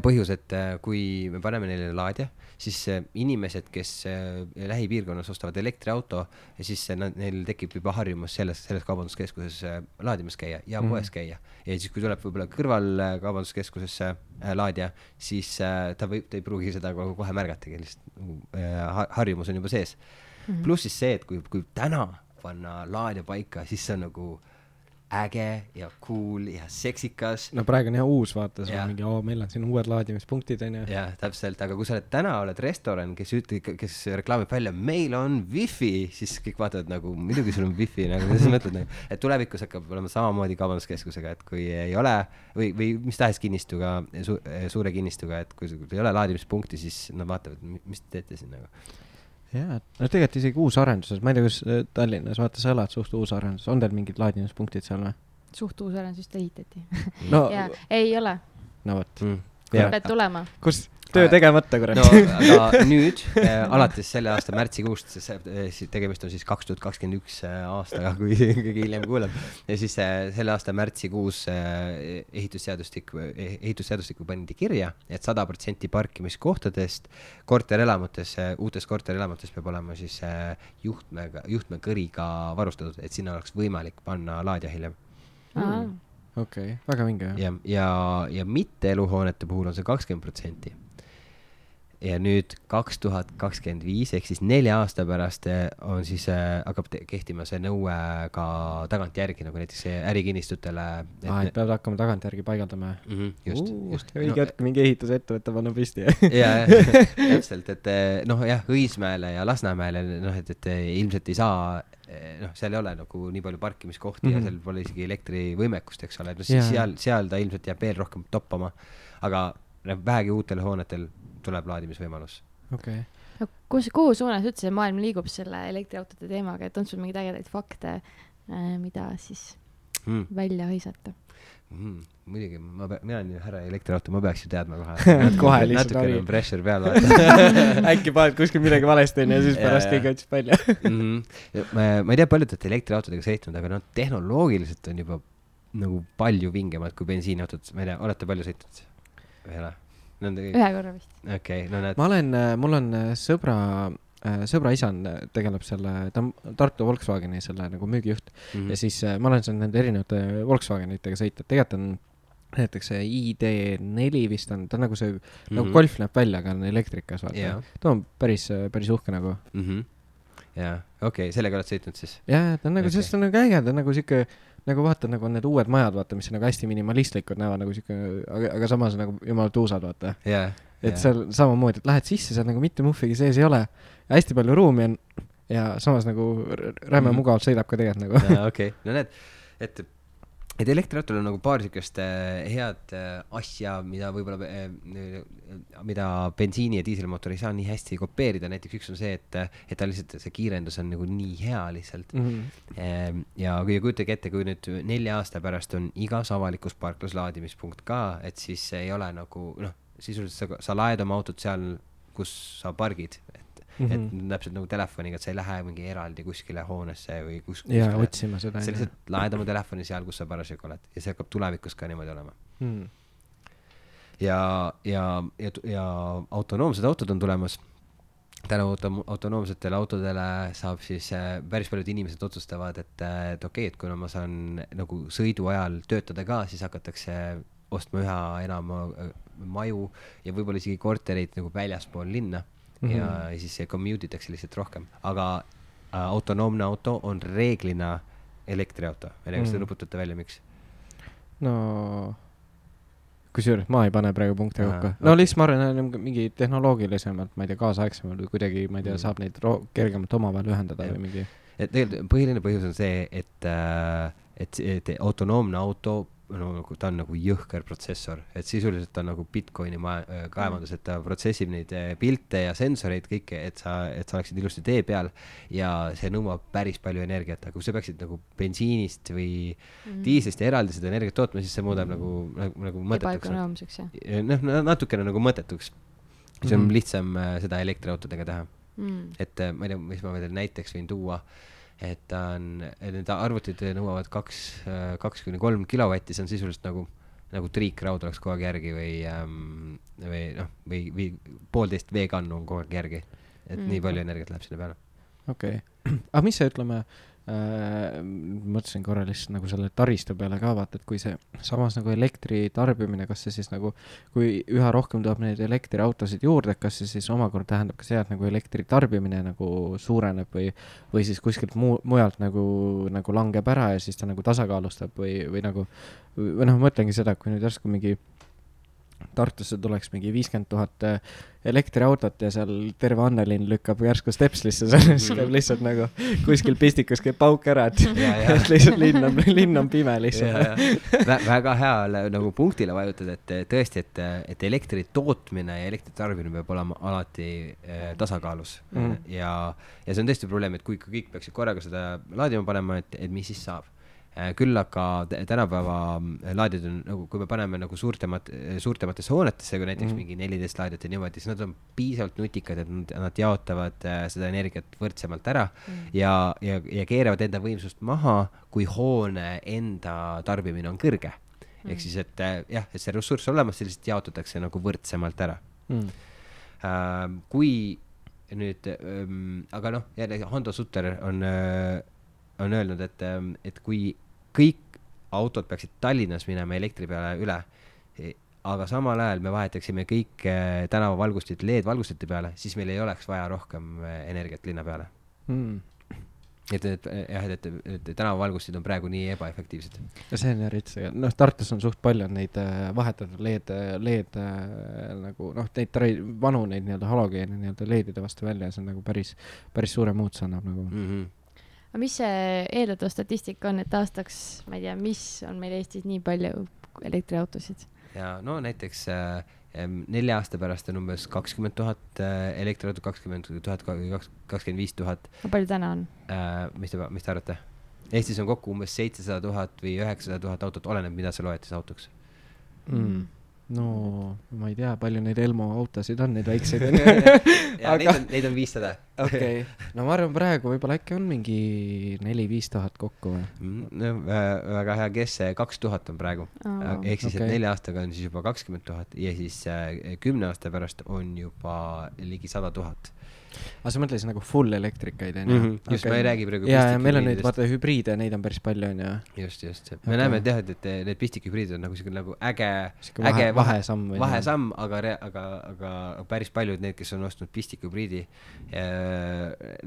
põhjus, et äh, kui me paneme neile laadija siis inimesed, kes äh, lähipiirkonnas ostavad elektriauto, siis nad, neil tekib juba harjumus selles, selles kaubanduskeskuses äh, laadimas käia ja mm. poes käia. ja siis, kui tuleb võib-olla kõrval äh, kaubanduskeskusesse laadija, siis ta võib, ta ei pruugi seda kohe märgatagi, lihtsalt harjumus on juba sees -hmm. pluss siis see, et kui, kui täna panna laadija paika, siis see on nagu äge ja cool ja seksikas. no praegu on jah uus vaata, sul on mingi, oo, meil on siin uued laadimispunktid onju. jah, täpselt, aga kui sa oled täna, oled restoran, kes ütleb, kes reklaamib välja, meil on wifi, siis kõik vaatavad nagu, muidugi sul on wifi nagu, siis mõtled nagu, et tulevikus hakkab olema samamoodi kaubanduskeskusega, et kui ei ole või, või mis tahes kinnistuga su,, suure kinnistuga, et kui sul ei ole laadimispunkti, siis nad vaatavad, mis te teete siin nagu jaa, no tegelikult isegi uusarenduses, ma ei tea, kas äh, Tallinnas, vaata, sa elad suht uusarenduses, on teil mingid laadimispunktid seal või? suht uus arendus just ehitati no, jaa, ei ole. no vot mm.. pead tulema. kus, töö tegemata, kurat. no aga nüüd äh, alates selle aasta märtsikuust, äh, tegemist on siis kaks tuhat kakskümmend üks äh, aastaga, kui keegi hiljem kuuleb. ja siis äh, selle aasta märtsikuus äh, ehitusseadustik, eh, ehitusseadustikku pandi kirja et, et sada protsenti parkimiskohtadest korterelamutes äh,, uutes korterelamutes peab olema siis äh, juhtmega, juhtmekõriga varustatud, et sinna oleks võimalik panna laadija hiljem mm okei okay,, väga vinge. ja, ja, ja mitte eluhoonete puhul on see kakskümmend protsenti ja nüüd kaks tuhat kakskümmend viis ehk siis nelja aasta pärast eh, on siis äh,, hakkab kehtima see nõue ka tagantjärgi nagu näiteks ärikinnistutele. aa, et peavad hakkama tagantjärgi paigaldama mm. -hmm, just uh,, just. õige hetk no, mingi ehitusettevõte panna püsti ja, täpselt, et eh, noh, jah, Õismäele ja Lasnamäele noh, et, et ilmselt ei saa noh, seal ei ole nagu nii palju parkimiskohti mm -hmm. ja mhm. seal pole isegi elektrivõimekust, eks ole, no siis yeah. seal, seal ta ilmselt jääb veel rohkem toppama. aga noh, vähegi uutel hoonetel tuleb laadimisvõimalus. okei okay. no kus, kuhu suunas üldse see maailm liigub selle elektriautode teemaga, et on sul mingeid ägedaid fakte, äh, mida siis mm. välja hõisata mm,? muidugi, ma pea-, mina olen ju härra elektriauto, ma peaks ju teadma kohe kohe lihtsalt natukene on pressure peal äkki paned kuskil midagi valesti onju ja siis pärast keegi otsib välja mm. -hmm. ma, ma ei tea, paljud olete elektriautodega sõitnud, aga noh, tehnoloogiliselt on juba nagu palju vingemad kui bensiiniautod, ma ei tea, olete palju sõitnud või ei ole? Ühe korra vist. okei okay,, no näed. ma olen, äh, mul on äh, sõbra, äh, sõbra isa on, tegeleb selle, ta on Tartu Volkswageni selle nagu müügijuht mm. -hmm. ja siis ma olen saanud nende erinevate Volkswagenitega sõita, tegelikult on näiteks see ID4 vist on, ta on nagu see mm, -hmm. nagu mhm. Golf näeb välja, aga on elektrikas, vaata yeah.. ta on päris, päris uhke nagu mm. -hmm. jaa, okei okay,, sellega oled sõitnud siis? jaa, ta on nagu okay., sest ta on nagu äge, ta on nagu sihuke nagu vaatad, nagu on need uued majad, vaata, mis nagu hästi minimalistlikud näevad nagu siuke, aga, aga samas nagu jumala tuusad, vaata yeah,. et yeah. seal samamoodi, et lähed sisse, seal nagu mitte muhvigi sees ei ole. hästi palju ruumi on ja samas nagu räme mm. mugavalt sõidab ka tegelikult nagu. okei, no näed, et et elektriautol on nagu paar siukest äh, head äh, asja, mida võib-olla äh,, mida bensiini ja diiselmootor ei saa nii hästi kopeerida, näiteks üks on see, et, et ta lihtsalt, see kiirendus on nagu nii hea lihtsalt mm. -hmm. ja kui kujutage ette, kui nüüd nelja aasta pärast on igas avalikus parklas laadimispunkt ka, et siis ei ole nagu noh, sisuliselt sa, sa laed oma autot seal, kus sa pargid, mm, -hmm. et täpselt nagu telefoniga, et sa ei lähe mingi eraldi kuskile hoonesse või kus. jaa, otsima seda. sa lihtsalt laed oma telefoni seal, kus sa parasjagu oled ja see hakkab tulevikus ka niimoodi olema mm.. ja, ja, ja, ja autonoomsed autod on tulemas tänu auto-, autonoomsetele autodele saab siis äh, päris paljud inimesed otsustavad, et, äh, et okei okay,, et kuna ma saan nagu sõidu ajal töötada ka, siis hakatakse ostma üha enam äh, maju ja võib-olla isegi kortereid nagu väljaspool linna mm -hmm. ja siis commute itakse lihtsalt rohkem, aga äh, autonoomne auto on reeglina elektriauto. ma ei tea, kas te mm nuputate välja, miks? no kusjuures ma ei pane praegu punkte kokku. no lihtsalt ma arvan, mingi tehnoloogilisemalt, ma ei tea, kaasaegsemalt või kuidagi, ma ei tea, mm. saab neid kergemalt omavahel ühendada ja. või mingi. et tegelikult põhiline põhjus on see, et äh,, et, et autonoomne auto no nagu ta on nagu jõhker protsessor, et sisuliselt ta on nagu Bitcoini ma-, äh, kaevandus, et ta protsessib neid äh, pilte ja sensoreid kõike, et sa, et sa oleksid ilusti tee peal ja see nõuab päris palju energiat, aga kui sa peaksid nagu bensiinist või mm. diislist eraldi seda energiat tootma, siis see muudab mm. nagu, nagu, nagu mõttetuks. jah? noh, natukene nagu mõttetuks. siis on mm. lihtsam äh, seda elektriautodega teha mm.. et ma ei tea, mis ma veel näiteks võin tuua et ta on, need arvutid nõuavad kaks, kaks kuni kolm kilovatti, see on sisuliselt nagu, nagu triikraud oleks kogu aeg järgi või ähm,, või noh, või, või poolteist veekannu on kogu aeg järgi. et mm. nii palju energiat läheb sinna peale. okei okay., aga mis see, ütleme äh, mõtlesin korra lihtsalt nagu selle taristu peale ka vaata, et kui see samas nagu elektri tarbimine, kas see siis nagu, kui üha rohkem tuleb neid elektriautosid juurde, kas see siis omakorda tähendab ka seda, et nagu elektri tarbimine nagu suureneb või, või siis kuskilt muu, mujalt nagu, nagu langeb ära ja siis ta nagu tasakaalustab või, või nagu, või noh, ma mõtlengi seda, et kui nüüd järsku mingi Tartusse tuleks mingi viiskümmend tuhat äh, elektriautot ja seal terve Annelinn lükkab järsku Stepslisse, siis käib lihtsalt nagu kuskil pistikus käib pauk ära, et, et lihtsalt linn on, linn on pime lihtsalt. väga hea nagu punktile vajutada, et tõesti, et, et elektri tootmine ja elektri tarbimine peab olema alati äh, tasakaalus mm. -hmm. ja, ja see on tõesti probleem, et kui kõik peaksid korraga seda laadima panema, et, et mis siis saab küll aga tänapäeva äh, laadijad on nagu, kui me paneme nagu suurtemat, suurtematesse hoonetesse, kui näiteks mm mingi neliteist laadijat ja niimoodi, siis nad on piisavalt nutikad, et nad, nad jaotavad äh, seda energiat võrdsemalt ära mm ja, ja, ja keeravad enda võimsust maha, kui hoone enda tarbimine on kõrge mm. ehk siis, et jah, et see ressurss olemas, see lihtsalt jaotatakse nagu võrdsemalt ära mm. Uh, kui nüüd um,, aga noh, jälle Hando Sutter on uh, on öelnud, et, ähm, et kui kõik autod peaksid Tallinnas minema elektri peale üle, aga samal ajal me vahetaksime kõik äh, tänavavalgustid LED-valgustite peale, siis meil ei oleks vaja rohkem äh, energiat linna peale mm. et, et jah, et, et, et tänavavalgustid on praegu nii ebaefektiivsed. ja see on jah rits, noh, Tartus on suht palju neid äh, vahetatud LED, LED nagu noh, neid trai-, vanu neid nii-öelda halogeene nii-öelda LED-ide vastu välja ja see on nagu päris, päris suure muutuse annab nagu mm. -hmm aga mis see eeldatav statistika on, et aastaks, ma ei tea, mis on meil Eestis nii palju elektriautosid? ja no näiteks äh, nelja aasta pärast on umbes kakskümmend tuhat äh, elektriautot, kakskümmend tuhat, kakskümmend viis tuhat. palju täna on äh,? mis te, mis te arvate? Eestis on kokku umbes seitsesada tuhat või üheksasada tuhat autot, oleneb, mida sa loed siis autoks mm no ma ei tea, palju neid Elmo autosid on, neid väikseid onju aga neid on, neid on viissada. okei, no ma arvan, praegu võib-olla äkki on mingi neli-viis tuhat kokku või mm,? väga hea, kes see kaks tuhat on praegu oh,. ehk siis okay., et nelja aastaga on siis juba kakskümmend tuhat ja siis äh, kümne aasta pärast on juba ligi sada tuhat aga sa mõtlesid nagu full elektrikaid onju mm? -hmm. just okay., ma ei räägi praegu ja, ja meil on neid, vaata hübriide, neid on päris palju onju. just, just, me okay. näeme jah, et, et need pistikhübriidid on nagu siuke nagu äge, äge vahesamm. vahesamm, aga, aga, aga päris paljud need, kes on ostnud pistikhübriidi,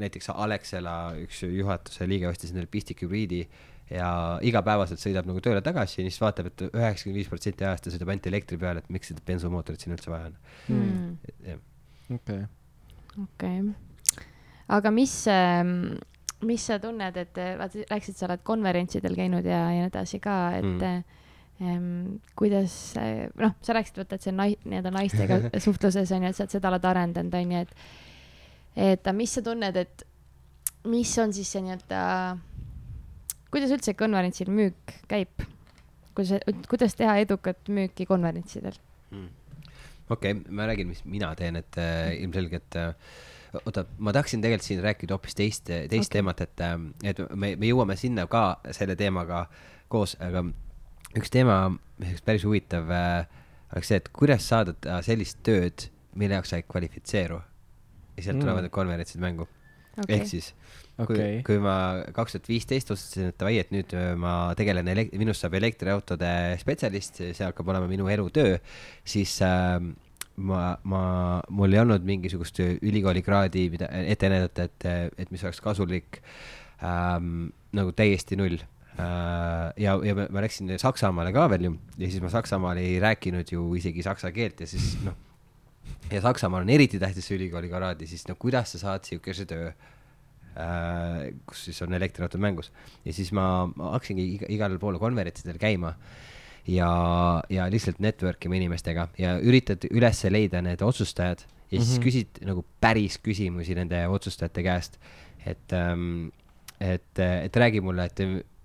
näiteks Alexela üks juhatuse liige ostis endale pistikhübriidi ja igapäevaselt sõidab nagu tööle tagasi ja siis vaatab et, et üheksakümmend viis protsenti ajast ta sõidab ainult elektri peal, et miks seda bensumootorit siin üldse vaja on mm.. okei okei okay., aga mis, ähm, mis sa tunned, et vaata, rääkisid, sa oled konverentsidel käinud ja, ja nii edasi ka, et mm. Ähm, kuidas, noh, sa rääkisid, vaata, et see nai-, nii-öelda naistega suhtluses on ju, et sa oled seda oled arendanud, on ju, et et mis sa tunned, et mis on siis see nii-öelda, kuidas üldse konverentsil müük käib? kuidas, kuidas teha edukat müüki konverentsidel mm.? Okei okay,, ma räägin, mis mina teen, et äh, ilmselgelt äh, oota, ma tahtsin tegelikult siin rääkida hoopis teist, teist okay. teemat, et, äh, et me, me jõuame sinna ka selle teemaga koos, aga üks teema, mis päris huvitav äh,, oleks see, et kuidas saada sellist tööd, mille jaoks sa ei kvalifitseeru. ja sealt mm. tulevad need konverentsid mängu okay.. ehk siis okay. kui, kui ma kaks tuhat viisteist otsustasin, et davai, et nüüd äh, ma tegelen, minust saab elektriautode spetsialist, see hakkab olema minu elutöö, siis äh, ma, ma, mul ei olnud mingisugust ülikooli kraadi, mida ette näidata, et, et mis oleks kasulik ähm,, nagu täiesti null äh,. ja, ja ma, ma läksin Saksamaale ka veel ju ja siis ma Saksamaal ei rääkinud ju isegi saksa keelt ja siis noh, ja Saksamaal on eriti tähtis ülikooli kraadi, siis no kuidas sa saad sihukese töö kus siis on elektriautod mängus ja siis ma, ma hakkasingi iga, igal pool konverentsidel käima ja, ja lihtsalt network ima inimestega ja üritad üles leida need otsustajad ja mm -hmm. siis küsid nagu päris küsimusi nende otsustajate käest. et ähm,, et, et räägi mulle, et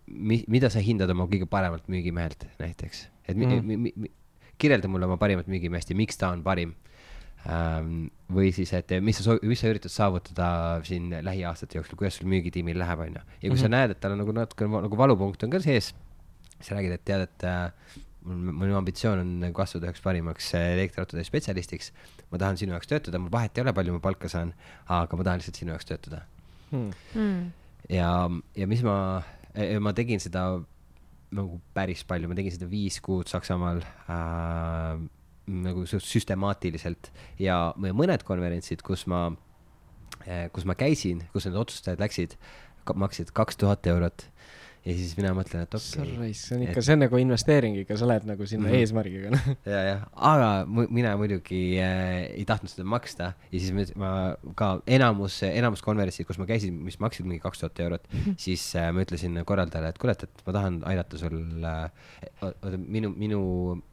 mi, mida sa hindad oma kõige paremalt müügimehelt näiteks, et mm -hmm. mi, mi, mi, kirjelda mulle oma parimat müügimeest ja miks ta on parim. Või siis, et mis sa, mis sa üritad saavutada siin lähiaastate jooksul, kuidas sul müügitiimil läheb, onju. ja kui mm -hmm. sa mhm. näed, et tal on nagu natuke nagu valupunkt on ka sees, siis räägid, et tead, et äh, minu ambitsioon on kasvada üheks parimaks elektriautode spetsialistiks. ma tahan sinu jaoks töötada, mul vahet ei ole, palju ma palka saan, aga ma tahan lihtsalt sinu jaoks töötada hmm.. Hmm ja, ja mis ma, ma tegin seda nagu päris palju, ma tegin seda viis kuud Saksamaal äh, nagu süstemaatiliselt. Ja mõned konverentsid, kus ma, äh, kus ma käisin, kus need otsustajad läksid, maksid kaks tuhat eurot ja siis mina mõtlen, et okei okay,. see on ikka et..., see on nagu investeering ikka, sa lähed nagu sinna mm -hmm. eesmärgiga noh. ja, jah, aga mina muidugi äh, ei tahtnud seda maksta ja siis ma ka enamus, enamus konverentsid, kus ma käisin, mis maksid mingi kaks tuhat eurot mm, -hmm. siis äh, ma ütlesin korraldajale, et kuule, et, et ma tahan aidata sul äh,. oota, minu, minu,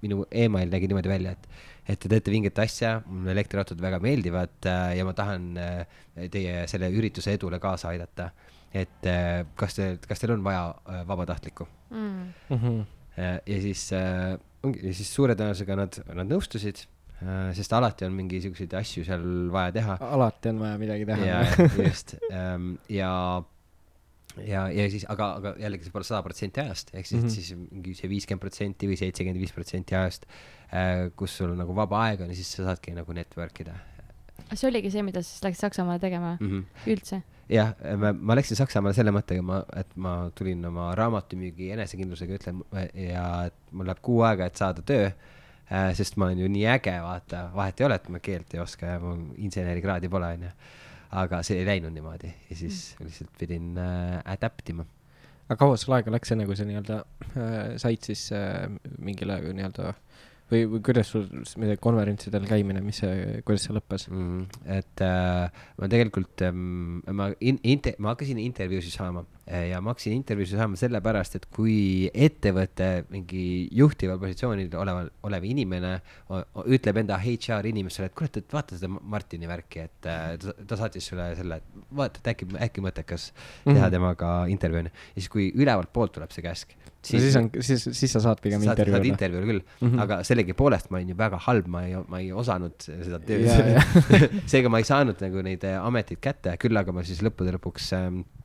minu email nägi niimoodi välja, et et te teete mingit asja, mulle elektriautod väga meeldivad äh, ja ma tahan äh, teie selle ürituse edule kaasa aidata et äh, kas te, kas teil on vaja äh, vabatahtlikku mm.. Mm -hmm. ja siis ongi, ja siis suure tõenäosusega nad, nad nõustusid, sest alati on mingisuguseid asju seal vaja teha. alati on vaja midagi teha. ja, just ähm, ja ja, ja siis, aga, aga jällegi see pole sada protsenti ajast, ehk siis mm, -hmm. siis mingi see viiskümmend protsenti või seitsekümmend viis protsenti ajast, kus sul nagu vaba aeg on ja siis sa saadki nagu network ida. See oligi see, mida sa siis läksid Saksamaale tegema mm -hmm. üldse? jah, ma, läksin Saksamaale selle mõttega, ma, et ma tulin oma raamatumüügi enesekindlusega, ütlen ja et mul läheb kuu aega, et saada töö äh,. sest ma olen ju nii äge, vaata, vahet ei ole, et ma keelt ei oska ja mul insenerikraadi pole, onju. aga see ei läinud niimoodi ja siis mm. lihtsalt pidin äh, adapt ima. aga kaua sul aega läks, enne kui sa nii-öelda äh, said siis äh, mingile nii-öelda äh, või, või kuidas sul midagi konverentsidel käimine, mis see, kuidas see lõppes mm,? et äh, ma tegelikult ähm,, ma in-, inte-, ma hakkasin intervjuusid saama ja ma hakkasin intervjuusid saama sellepärast, et kui ettevõtte mingi juhtival positsioonil olev, olev inimene ütleb enda HR inimesele, et kurat, et vaata seda Martini värki, et äh, ta, ta saatis sulle selle, et vaata, et äkki, äkki mõttekas teha mm -hmm. temaga intervjuu onju. ja siis, kui ülevalt poolt tuleb see käsk siis, siis on, siis, siis sa saad pigem intervjuule. saad intervjuule küll mm, -hmm. aga sellegipoolest ma olin ju väga halb, ma ei, ma ei osanud seda tööd seega ma ei saanud nagu neid äh, ameteid kätte, küll aga ma siis lõppude lõpuks ähm, äh,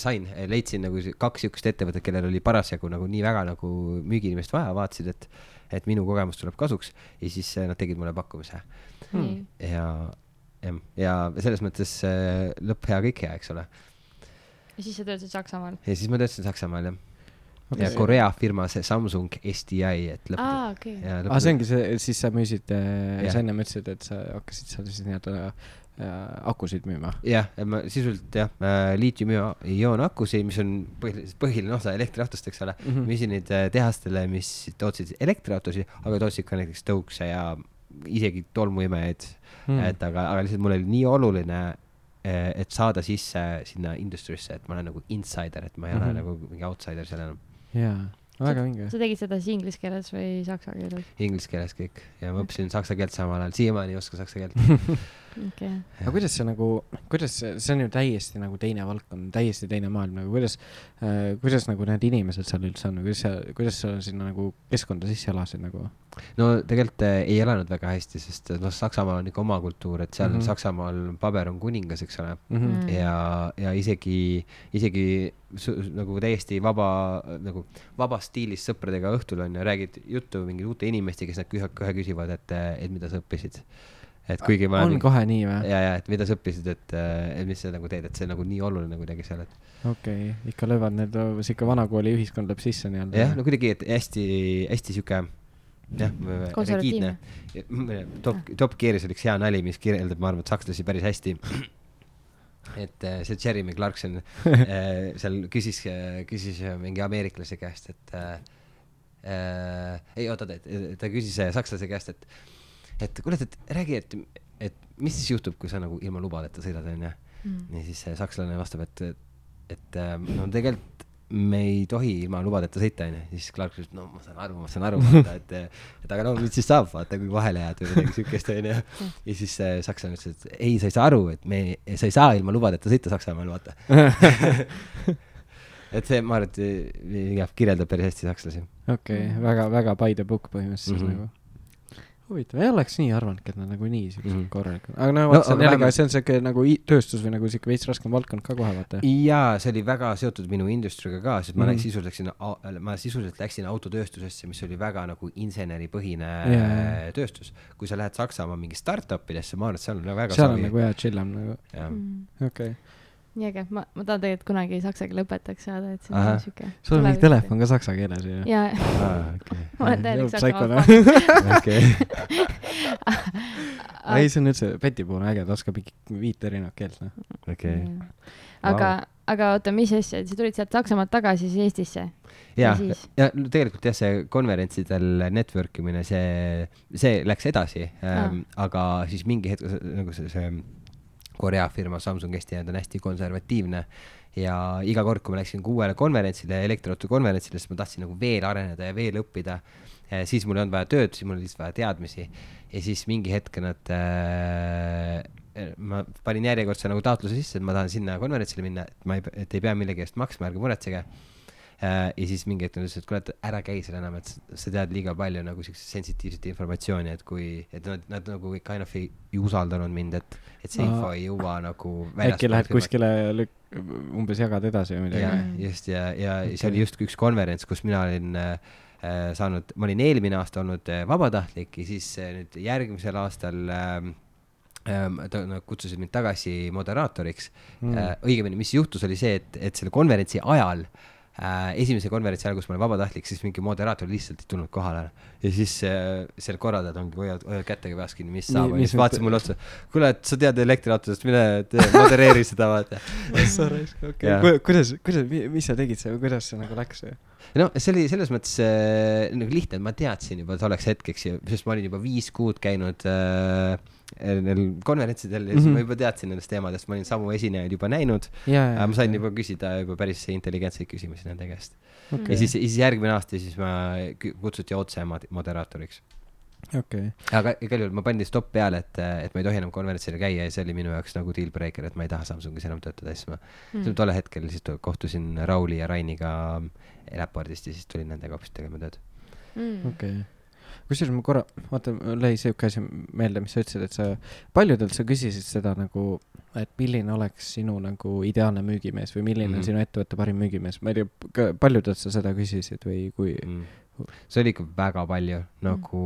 sain, leidsin nagu kaks siukest ettevõtet, kellel oli parasjagu nagu nii väga nagu müügiinimest vaja, vaatasid, et, et minu kogemus tuleb kasuks ja siis äh, nad tegid mulle pakkumise hmm.. ja, jah, ja selles mõttes äh, lõpp hea, kõik hea, eks ole. ja siis sa töötasid Saksamaal? ja siis ma töötasin Saksamaal, jah okay.. ja Korea firma, see Samsung SDI, et lõppu. aa, okei. aa, ah, see ongi see, siis sa müüsid äh,, sa ennem ütlesid, et sa hakkasid seal siis nii-öelda akusid müüma. jah, ma sisuliselt jah äh,, liitiumi-ioon akusid, mis on põhiliselt põhiline osa elektriautost, eks ole mm, -hmm. müüsin neid äh, tehastele, mis tootsid elektriautosid, aga tootsid ka näiteks tõukse ja isegi tolmuimejaid mm. -hmm. et aga, aga lihtsalt mul oli nii oluline äh, et saada sisse sinna industrisse, et ma olen nagu insider, et ma ei mm -hmm. ole nagu mingi outsider seal enam jaa, väga vinge. sa tegid seda siis inglise keeles või saksa keeles? Inglise keeles kõik ja ma õppisin saksa keelt samal ajal, siiamaani ei oska saksa keelt okay.. aga kuidas see nagu, kuidas see, see on ju täiesti nagu teine valdkond, täiesti teine maailm, nagu kuidas äh,, kuidas nagu need inimesed seal üldse on, kuidas sa, kuidas sa sinna nagu keskkonda sisse elasid nagu? no tegelikult äh, ei elanud väga hästi, sest noh, Saksamaal on ikka oma kultuur, et seal mm -hmm. Saksamaal paber on kuningas, eks ole mm. -hmm. ja, ja isegi, isegi nagu täiesti vaba, nagu vabas stiilis sõpradega õhtul on ju, räägid juttu mingi uute inimestega, siis nad kohe, kohe küsivad, et, et mida sa õppisid et kuigi ma. on mingi... kohe nii või? ja, ja, et mida sa õppisid, et, et mis sa nagu teed, et see nagu nii oluline kuidagi seal, et. okei okay., ikka löövad need, sihuke vanakooli ühiskond lööb sisse nii-öelda. jah, no kuidagi, et hästi, hästi sihuke jah, rigiidne. Top, Top Gearis oli üks hea nali, mis kirjeldab, ma arvan, et sakslasi päris hästi. et äh, see Jeremy Clarkson äh, seal küsis, küsis mingi ameeriklase käest, et äh, äh, ei oota, ta küsis sakslase käest, et et kuule, et räägi, et, et mis siis juhtub, kui sa nagu ilma lubadeta sõidad, onju. Mm. ja siis see sakslane vastab, et, et no tegelikult me ei tohi ilma lubadeta sõita, onju. siis Clark ütles, no ma saan aru, ma saan aru, vaata, et, et aga no mis siis saab, vaata, kui vahele jääd või midagi siukest, onju. ja siis see sakslane ütles, et ei, sa ei saa aru, et me, sa ei saa ilma lubadeta sõita Saksamaal, vaata et see, ma arvan, et jah, kirjeldab päris hästi sakslasi. okei okay,, väga, väga by the book põhimõtteliselt mm -hmm. nagu huvitav, ei oleks nii arvanudki, et nad nagu nii siuksed mm -hmm. korralikud, aga no vot no,, see on jällegi, see on siuke nagu tööstus või nagu siuke veits raskem valdkond ka kohe vaata. jaa, see oli väga seotud minu industriga ka, sest mm -hmm. ma läksin mhm. sisuliselt läksin, ma sisuliselt läksin autotööstusesse, mis oli väga nagu inseneripõhine yeah. tööstus. kui sa lähed Saksamaa mingi startup idesse, ma arvan, et seal on väga seal on nagu hea chill'am nagu, okei okay nii äge, ma, ma tahan tegelikult kunagi saksa keele õpetajaks saada, et see on siuke. sul on mingi telefon ka saksa keeles ju? ja aa, okei, ma olen täielik okei, ei, see on üldse, Beti puhul on äge, ta oskab mingi viit erinevat keelt, noh. okei. aga, aga oota, mis asja, sa tulid sealt Saksamaalt tagasi siis Eestisse? ja, ja tegelikult jah, see konverentsidel network imine, see, see läks edasi ähm,, aga siis mingi hetk see- nagu see, see Korea firma Samsung Eesti on hästi konservatiivne. Ja iga kord, kui ma läksin uuele konverentsile, elektriauto konverentsile, siis ma tahtsin nagu veel areneda ja veel õppida. siis mul ei olnud vaja tööd, siis mul oli lihtsalt vaja teadmisi. Ja siis mingi hetk nad äh, ma panin järjekordse nagu taotluse sisse, et ma tahan sinna konverentsile minna, et ma ei, et ei pea millegi eest maksma, ärge muretsege ja siis mingi hetk nad ütlesid, et kuule, et ära käi seal enam, et sa- tead liiga palju nagu siukest sensitiivset informatsiooni, et kui, et nad, nad nagu kind of ei, ei usaldanud mind, et, et see info ei jõua nagu äkki lähed. kuskile lük-, umbes jagad edasi või ja midagi? just ja, ja Okei. see oli justkui üks konverents, kus mina olin äh, äh, saanud, ma olin eelmine aasta olnud äh, vabatahtlik ja siis äh, nüüd järgmisel aastal ähm, ta- nad kutsusid mind tagasi moderaatoriks Mm. mm.. Äh, õigemini, mis juhtus, oli see, et, et selle konverentsi ajal äh, esimese konverentsi ajal, kus ma olin vabatahtlik, siis mingi moderaator lihtsalt ei tulnud kohale ja siis äh, seal korraldajad ongi, hoiavad, hoiavad kätega peas kinni, mis saab, siis vaatasid mulle otsa, kuule, et sa tead elektriautodest, mine tee, modereeri seda, vaata. okei Jaa., kuidas, kuidas, mis sa tegid seal, kuidas see nagu läks? No see oli selles mõttes äh, nagu lihtne, et ma teadsin juba tolleks hetkeks sest ma olin juba viis kuud käinud äh, neil konverentsidel ja siis Mhm. ma juba teadsin nendest teemadest, ma olin samu esinejaid juba näinud äh,. ma sain juba küsida juba päris intelligentseid küsimusi nende käest okay.. ja, siis, siis järgmine aasta siis ma kutsuti otse mod- moderaatoriks. okei, aga igal juhul ma panin stopp peale, et, et ma ei tohi enam konverentsil käia ja see oli minu jaoks nagu deal breaker, et ma ei taha Samsungis enam töötada, siis ma mm. tollel hetkel siis kohtusin Rauli ja Rainiga Elaportist ja siis tulin nendega hoopis tegema tööd. mm.. okei. kusjuures ma korra, vaata, mul lõi siuke asi meelde, mis sa ütlesid, et sa, paljudelt sa küsisid seda nagu, et milline oleks sinu nagu ideaalne müügimees või milline mm Mhm. -hmm. on sinu ettevõtte parim müügimees, ma ei tea, paljudelt sa seda küsisid või kui mm.. see oli ikka väga palju, nagu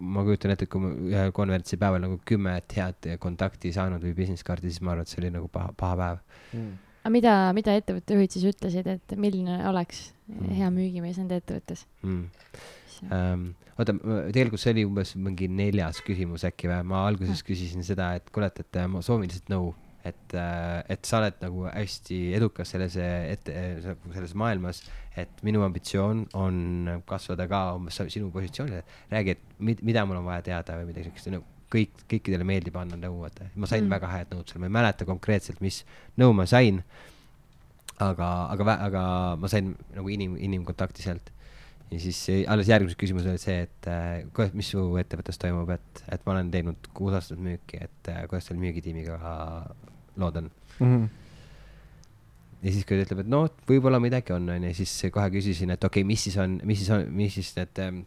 ma kujutan ette, et kui ma ühel konverentsi päeval nagu kümmet head kontakti saanud või business kaardi, siis ma arvan, et see oli nagu paha, paha päev mm.? Aga mida, mida ettevõtte juhid siis ütlesid, et milline oleks Mm. hea müügimees nende ettevõttes? mm.. ähm,. oota, tegelikult see oli umbes mingi neljas küsimus äkki või, ma alguses küsisin seda, et kuule, et, et äh, ma soovin lihtsalt nõu, et, et sa oled nagu hästi edukas selles, ette, selles maailmas, et minu ambitsioon on kasvada ka umbes sinu positsioonile, räägi, et mid, mida mul on vaja teada või midagi siukest, no kõik, kõikidele meeldib anda nõu, vaata, ma sain Mm. väga head nõud seal, ma ei mäleta konkreetselt, mis nõu ma sain, aga, aga, aga ma sain nagu inim, inimkontakti sealt ja siis alles järgmised küsimused olid see, et äh, kuidas, mis su ettevõttes toimub, et, et ma olen teinud kuus aastat müüki, et äh, kuidas seal müügitiimiga lood on. Mm -hmm. ja siis, kui ta ütleb, et noh, võib-olla midagi on, onju, siis kohe küsisin, et okei okay,, mis siis on, mis siis on, mis siis need ähm,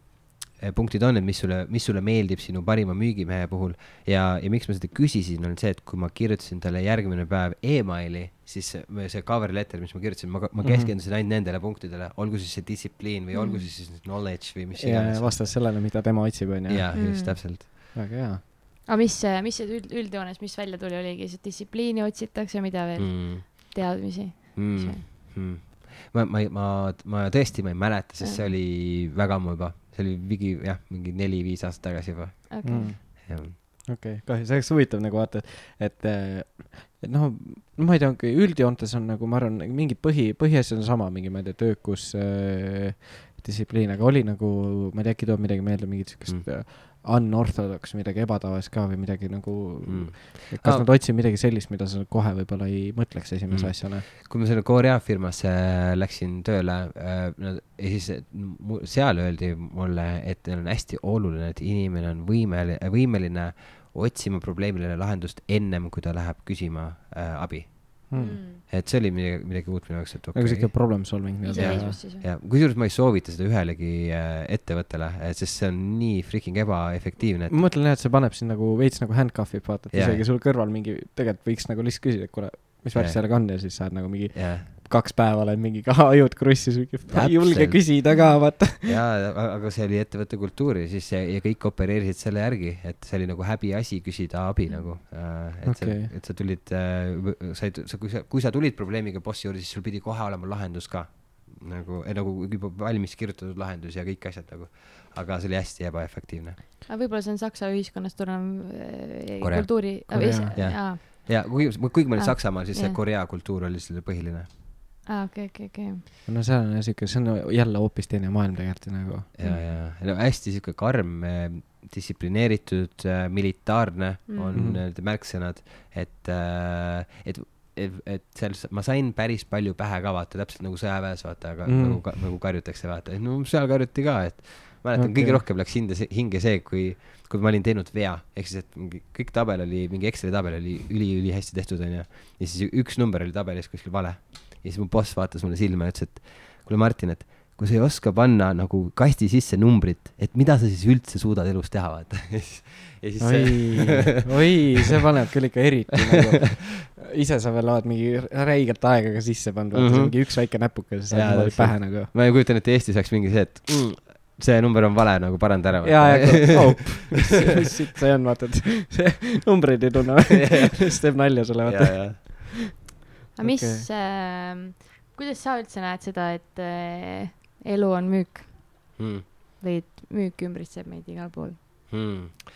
punktid on, et mis sulle, mis sulle meeldib sinu parima müügimehe puhul ja, ja miks ma seda küsisin, on see, et kui ma kirjutasin talle järgmine päev emaili, siis see- see cover letter, mis ma kirjutasin, ma, ma Mhm. keskendusin ainult nendele punktidele, olgu siis see distsipliin või olgu Mhm. siis knowledge või mis ja iganes. vastas sellele, mida tema otsib, onju. jaa, just Mm. täpselt. väga hea. aga mis, mis see üld, üldjoones, mis välja tuli, oligi see distsipliini otsitakse, mida veel mm., mm. teadmisi Mm. Mm. ma, ma, ma, ma tõesti, ma ei mäleta, sest see oli väga ammu juba, see oli mingi jah, mingi neli-viis aastat tagasi juba. okei Mm. okay.. okei, kahju, see oleks huvitav nagu vaata, et, et noh, ma ei tea, üldjoontes on nagu ma arvan, mingi põhi, põhiasjad on sama, mingi ma ei tea, töökus äh,, distsipliin, aga oli nagu, ma ei tea, äkki tuleb midagi meelde, mingit siukest Mm. unorthodox, midagi ebatavast ka või midagi nagu Mm. kas Aa. nad otsivad midagi sellist, mida sa kohe võib-olla ei mõtleks esimese Mm. asjana kui ma selle Korea firmasse läksin tööle äh,, siis äh, seal öeldi mulle, et on hästi oluline, et inimene on võimeline, võimeline otsima probleemile lahendust ennem, kui ta läheb küsima äh, abi. mm.. et see oli midagi, midagi uut minu jaoks, et nagu siuke problem solving iseseisvus siis või? ja kusjuures ma ei soovita seda ühelegi äh, ettevõttele, sest see on nii freaking ebaefektiivne, et ma mõtlen jah, et see paneb sind nagu veits nagu handcuff'ib, vaata, et Jah. isegi sul kõrval mingi, tegelikult võiks nagu lihtsalt küsida, et kuule, mis värk Jah. sellega on ja siis saad nagu mingi jah, kaks päeva oled mingi ka ajud krussis, ei julge küsida ka, vaata. jaa, aga see oli ettevõtte kultuur ja siis see, ja kõik opereerisid selle järgi, et see oli nagu häbiasi küsida abi nagu. et okay. Sa, et sa tulid, said, sa, kui sa, kui sa tulid probleemiga bossi juurde, siis sul pidi kohe olema lahendus ka. nagu, nagu juba valmis kirjutatud lahendus ja kõik asjad nagu. aga see oli hästi ebaefektiivne. aga võib-olla see on Saksa ühiskonnast tulenev äh, Korea. kultuuri, jaa, ja kuigi, kuigi ma olin Ah, Saksamaal, siis see. Korea kultuur oli selle põhiline. Aa okei, okei, okei. no see on siuke, see on jälle hoopis teine maailm tegelikult nagu. ja, ja, no hästi sihuke karm, distsiplineeritud, militaarne Mm. on Mhm. need märksõnad, et, et, et, et seal ma sain päris palju pähe ka vaata, täpselt nagu sõjaväes vaata, aga Mm. mm. nagu, nagu karjutakse vaata, et no seal karjuti ka, et mäletan okay., kõige rohkem läks hinda, hinge see, kui, kui ma olin teinud vea, ehk siis, et mingi kõik tabel oli, mingi Exceli tabel oli üli-ülihästi tehtud, onju. ja siis üks number oli tabelis kuskil vale. Ja siis mu boss vaatas mulle silma ja ütles, et kuule, Martin, et kui sa ei oska panna nagu kasti sisse numbrit, et mida sa siis üldse suudad elus teha, vaata. ja siis oi, oi, see paneb küll ikka eriti nagu. ise sa veel oled mingi räigelt aega ka sisse pannud, vaata Mhm. see mingi üks väike näpuke, sa saad niimoodi pähe nagu. ma kujutan ette, Eestis oleks mingi see, et mm, see number on vale nagu paranda ära. ja, ja, oh, mis, sitt see on, vaata, et see numbreid ei tunne, siis teeb nalja sulle, vaata. Aga mis Okei. äh,, kuidas sa üldse näed seda, et äh, elu on müük mm, või et müük ümbritseb meid igal pool? mm..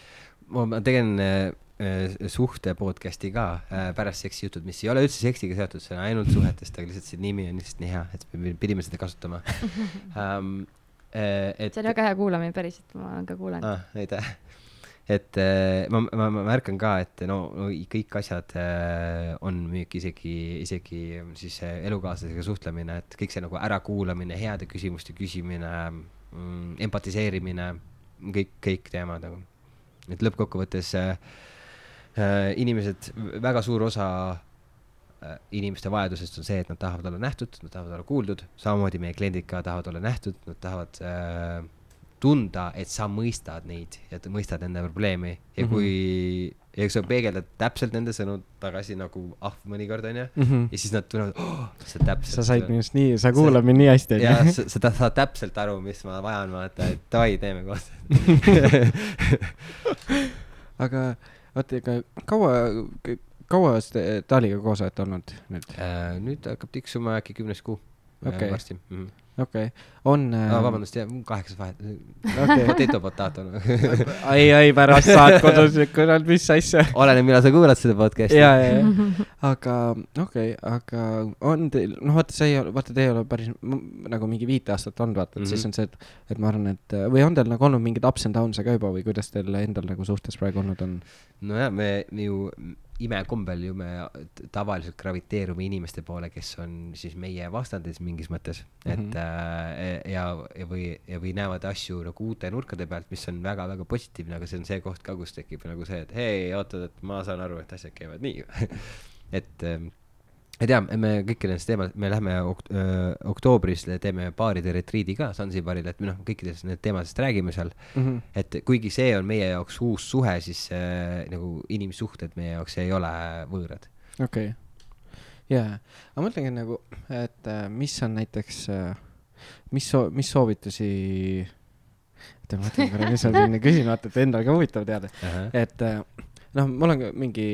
ma tegelen äh, äh, suhte podcast'i ka äh, pärast seksijutud, mis ei ole üldse seksiga seotud, see on ainult suhetest, aga lihtsalt see nimi on lihtsalt nii hea, et me pidime seda kasutama um. et see oli väga hea kuulamine, päriselt, ma olen ka kuulanud ah.. ah,. aitäh. Et äh, ma, ma, ma märkan ka, et no, no kõik asjad äh, on müük, isegi, isegi siis see elukaaslasega suhtlemine, et kõik see nagu ärakuulamine, heade küsimuste küsimine mm,, empatiseerimine, kõik, kõik teemad nagu. et lõppkokkuvõttes inimesed, väga suur osa inimeste vajadusest on see, et nad tahavad olla nähtud, nad tahavad olla kuuldud, samamoodi meie kliendid ka tahavad olla nähtud, nad tahavad äh, tunda, et sa mõistad neid ja mõistad nende probleemi ja Mhm. kui, ja kui sa peegeldad täpselt nende sõnu tagasi nagu ahv mõnikord onju, ja siis nad tunnevad oh,, sa täpselt. sa said minust nii, sa kuulad mind nii hästi, ja onju. sa, sa ta- saad täpselt aru, mis ma vajan, vaata, et davai, teeme koos. aga oota, ega kaua, kaua te Taaliga koos olete olnud nüüd? Äh, nüüd hakkab tiksuma äkki kümnes kuu Okei. okay. varsti mm. -hmm. Okei okay., on äh, Ah, vabandust, jah, kaheksas vahet Okei. potato, potato no. ai, ai, pärast saad kodus, kurat, mis asja. oleneb, millal sa kuulad seda podcast'i. ja, ja, ja, aga okei okay,, aga on teil, noh, vaata, see ei ole, vaata, te ei ole päris nagu mingi viite aastat olnud, vaata, et mm -hmm. siis Mhm. on see, et, et ma arvan, et või on teil nagu olnud mingeid ups and downs'e ka juba või kuidas teil endal nagu suhtes praegu olnud on? nojah, me ju imekombel ju me tavaliselt graviteerume inimeste poole, kes on siis meie vastandis mingis mõttes, et Mhm. äh, ja, ja või, ja või näevad asju nagu uute nurkade pealt, mis on väga-väga positiivne, aga see on see koht ka, kus tekib nagu see, et hei, oota, et ma saan aru, et asjad käivad nii. et ähm, ei tea, me kõik nendest teemadest, me lähme okt-, öö, oktoobris teeme paaride retriidi ka Zanzibaril, et noh, kõikidest nendest teemadest räägime seal. Et kuigi see on meie jaoks uus suhe, siis äh, nagu inimsuhted meie jaoks ei ole võõrad. okei, jaa, aga mõtlengi nagu, et äh, mis on näiteks, mis soo-, mis soovitusi, oota, ma mõtlen korra, mis ma selline küsin, vaata, et endal ka huvitav teada, et äh, noh, mul on mingi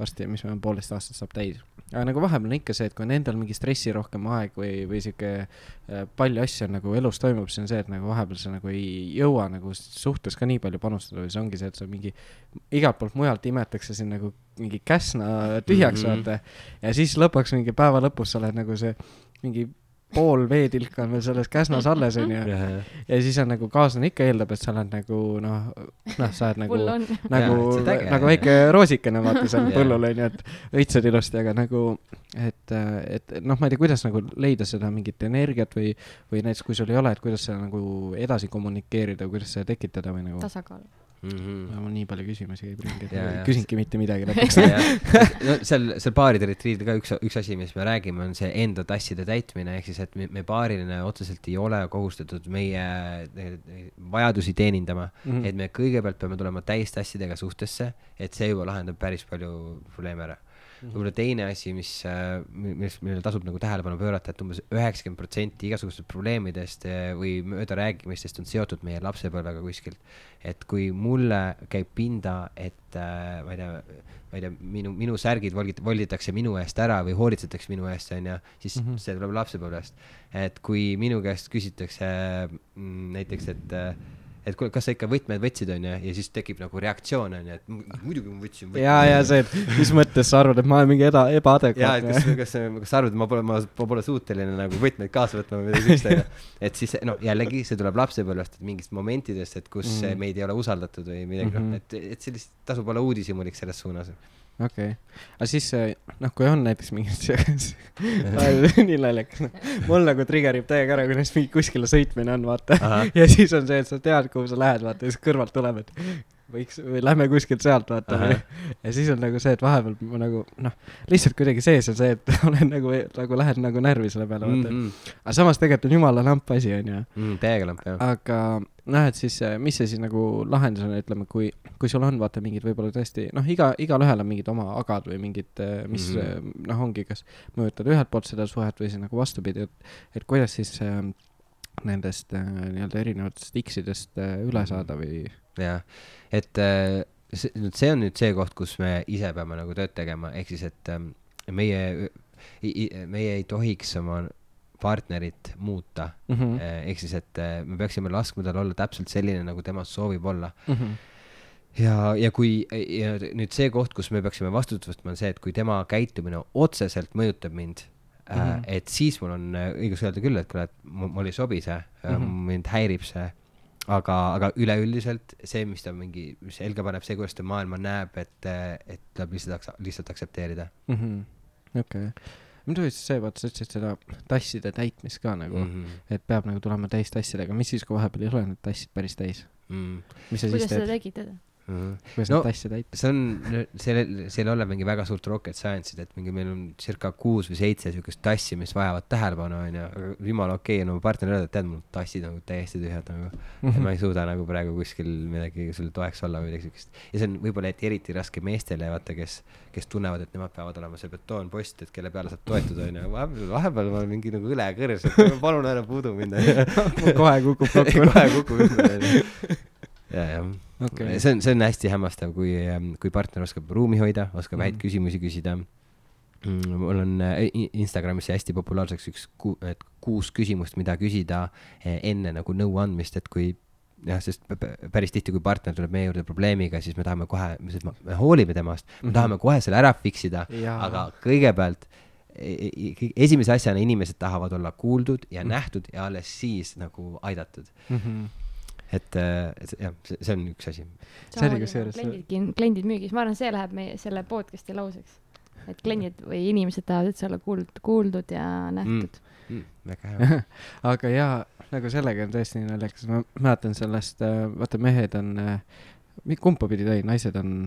varsti, mis olen poolteist aastat saab täis, aga nagu vahepeal on ikka see, et kui on endal mingi stressirohkem aeg või, või sihuke äh, palju asju nagu elus toimub, siis on see, et nagu vahepeal sa nagu ei jõua nagu suhtes ka nii palju panustada või see ongi see, et sa mingi igalt poolt mujalt imetakse sind nagu mingi käsna tühjaks mm -hmm. vaata. ja siis lõpuks mingi päeva lõpus sa oled nagu see mingi pool veetilka on veel selles käsnas alles onju. ja siis on nagu kaaslane ikka eeldab, et sa oled nagu noh, noh, sa oled nagu nagu nagu väike roosikene vaata seal põllul onju, et õitsed ilusti, aga nagu, et, et noh, ma ei tea, kuidas nagu leida seda mingit energiat või, või näiteks kui sul ei ole, et kuidas seda nagu edasi kommunikeerida kuidas seda tekitada või nagu. tasakaal. Mhm. mul nii palju küsimusi käib ringi, et ma ei küsinudki mitte midagi lõpuks. no seal, seal paaride retriidil ka üks, üks asi, mis me räägime, on see enda tasside täitmine, ehk siis, et me, me paariline otseselt ei ole kohustatud meie neid- neid vajadusi teenindama mm. -hmm. et me kõigepealt peame tulema täistassidega suhtesse, et see juba lahendab päris palju probleeme ära. Võib-olla teine asi, mis, millest, millele tasub nagu tähelepanu pöörata, et umbes üheksakümmend protsenti igasugustest probleemidest eh, või möödarääkimistest on seotud meie lapsepõlvega kuskilt. et kui mulle käib pinda, et äh, ma ei tea, ma ei tea, minu, minu särgid volgit-, volditakse minu eest ära või hoolitsetakse minu eest, onju, siis mm -hmm. see tuleb lapsepõlvest. et kui minu käest küsitakse mm, näiteks, et äh, et kuule, kas sa ikka võtmed võtsid, onju, ja siis tekib nagu reaktsioon, onju, et muidugi ma võtsin. ja, ja see, et mis mõttes sa arvad, et ma olen mingi eda-, ebaadekvaatne. ja, et kas, kas, kas sa arvad, et ma pole, ma, pole suuteline nagu võtmeid kaasa võtma või midagi sellist, onju. et siis, no jällegi, see tuleb lapsepõlvest, et mingist momentidest, et kus mm meid ei ole usaldatud või midagi mm, -hmm. noh, et, et sellist tasub olla uudishimulik selles suunas okei okay., aga siis noh, kui on näiteks mingid nii naljakas, noh, mul nagu triggerib täiega ära, kui näiteks mingi kuskile sõitmine on, vaata. ja siis on see, et sa tead, kuhu sa lähed, vaata, ja siis kõrvalt tuleb, et võiks, või lähme kuskilt sealt, vaata. ja siis on nagu see, et vahepeal ma nagu noh, lihtsalt kuidagi sees on see, et olen nagu, nagu lähed nagu närvi selle peale, vaata mm. -hmm. aga samas tegelikult on jumala lamp asi, onju. Mm, täiega lamp, jah. aga noh, et siis mis see siis nagu lahendus on, ütleme, kui, kui sul on vaata mingid võib-olla tõesti noh, iga, igalühel on mingid oma agad või mingid, mis mm -hmm. noh, ongi, kas mõjutavad ühelt poolt seda suhet või siis nagu vastupidi, et, et kuidas siis äh, nendest äh, nii-öelda erinevatest X-idest äh, üle mhm. saada või? jah, et äh, see, see on nüüd see koht, kus me ise peame nagu tööd tegema, ehk siis, et ähm, meie, meie ei tohiks oma partnerit muuta mm. -hmm. ehk siis, et äh, me peaksime laskma tal olla täpselt selline, nagu tema soovib olla mm. -hmm. ja, ja kui, ja nüüd see koht, kus me peaksime vastutust võtma, on see, et kui tema käitumine otseselt mõjutab mind mm, -hmm. et siis mul on õigus öelda küll, et kuule, et mul ei sobi see mm, -hmm. mind häirib see aga, aga üleüldiselt see, mis ta mingi, mis Helga paneb, see, kuidas ta maailma näeb, et, et tuleb lihtsalt, lihtsalt aktsepteerida. -hmm. okei tuli siis see, vaata, sa ütlesid seda tasside täitmist ka nagu mm, -hmm. et peab nagu tulema täis tassidega, mis siis, kui vahepeal ei ole need tassid päris täis mm.? kuidas sa tegid? mm.. Kuidas no, neid asju täita? see on, sellel, seal ei ole mingi väga suurt rocket science'it, et mingi meil on circa kuus või seitse siukest tassi, mis vajavad tähelepanu, onju, aga jumala okei okay, on oma partnerile öelda, et tead, mul tassid nagu täiesti tühjad nagu mm. -hmm. ma ei suuda nagu praegu kuskil midagi sulle toeks olla või midagi siukest. ja see on võib-olla eriti raske meestele, vaata, kes, kes tunnevad, et nemad peavad olema see betoonpost, et kelle peale saab toetuda, onju. vahepeal, vahepeal ma olen mingi nagu õlekõrs, et palun ära puudu mind, kohe kukub kokku. kohe kukub ümber, onju. ja, jah okay.. see on, see on hästi hämmastav, kui, ähm, kui partner oskab ruumi hoida, oskab mm. häid mhm. küsimusi küsida mm,. mul on äh, Instagramis hästi populaarseks üks ku, et kuus küsimust, mida küsida äh, enne nagu nõu andmist, et kui jah, sest päris tihti, kui partner tuleb meie juurde probleemiga, siis me tahame kohe, me hoolime temast mm, -hmm. me tahame kohe selle ära fix ida, aga kõigepealt e, e, esimese asjana inimesed tahavad olla kuuldud ja mm -hmm. nähtud ja alles siis nagu aidatud mm. -hmm et, äh, et jah, see on üks asi. kliendid, kliendid müügis, ma arvan, see läheb meie selle podcast'i lauseks. et kliendid või inimesed tahavad üldse olla kuuldud, kuuldud ja nähtud mm,. Mm, väga hea aga jaa, nagu sellega on tõesti nii naljakas, ma mäletan sellest, äh, vaata mehed on, äh, kumba pidi ta oli, naised on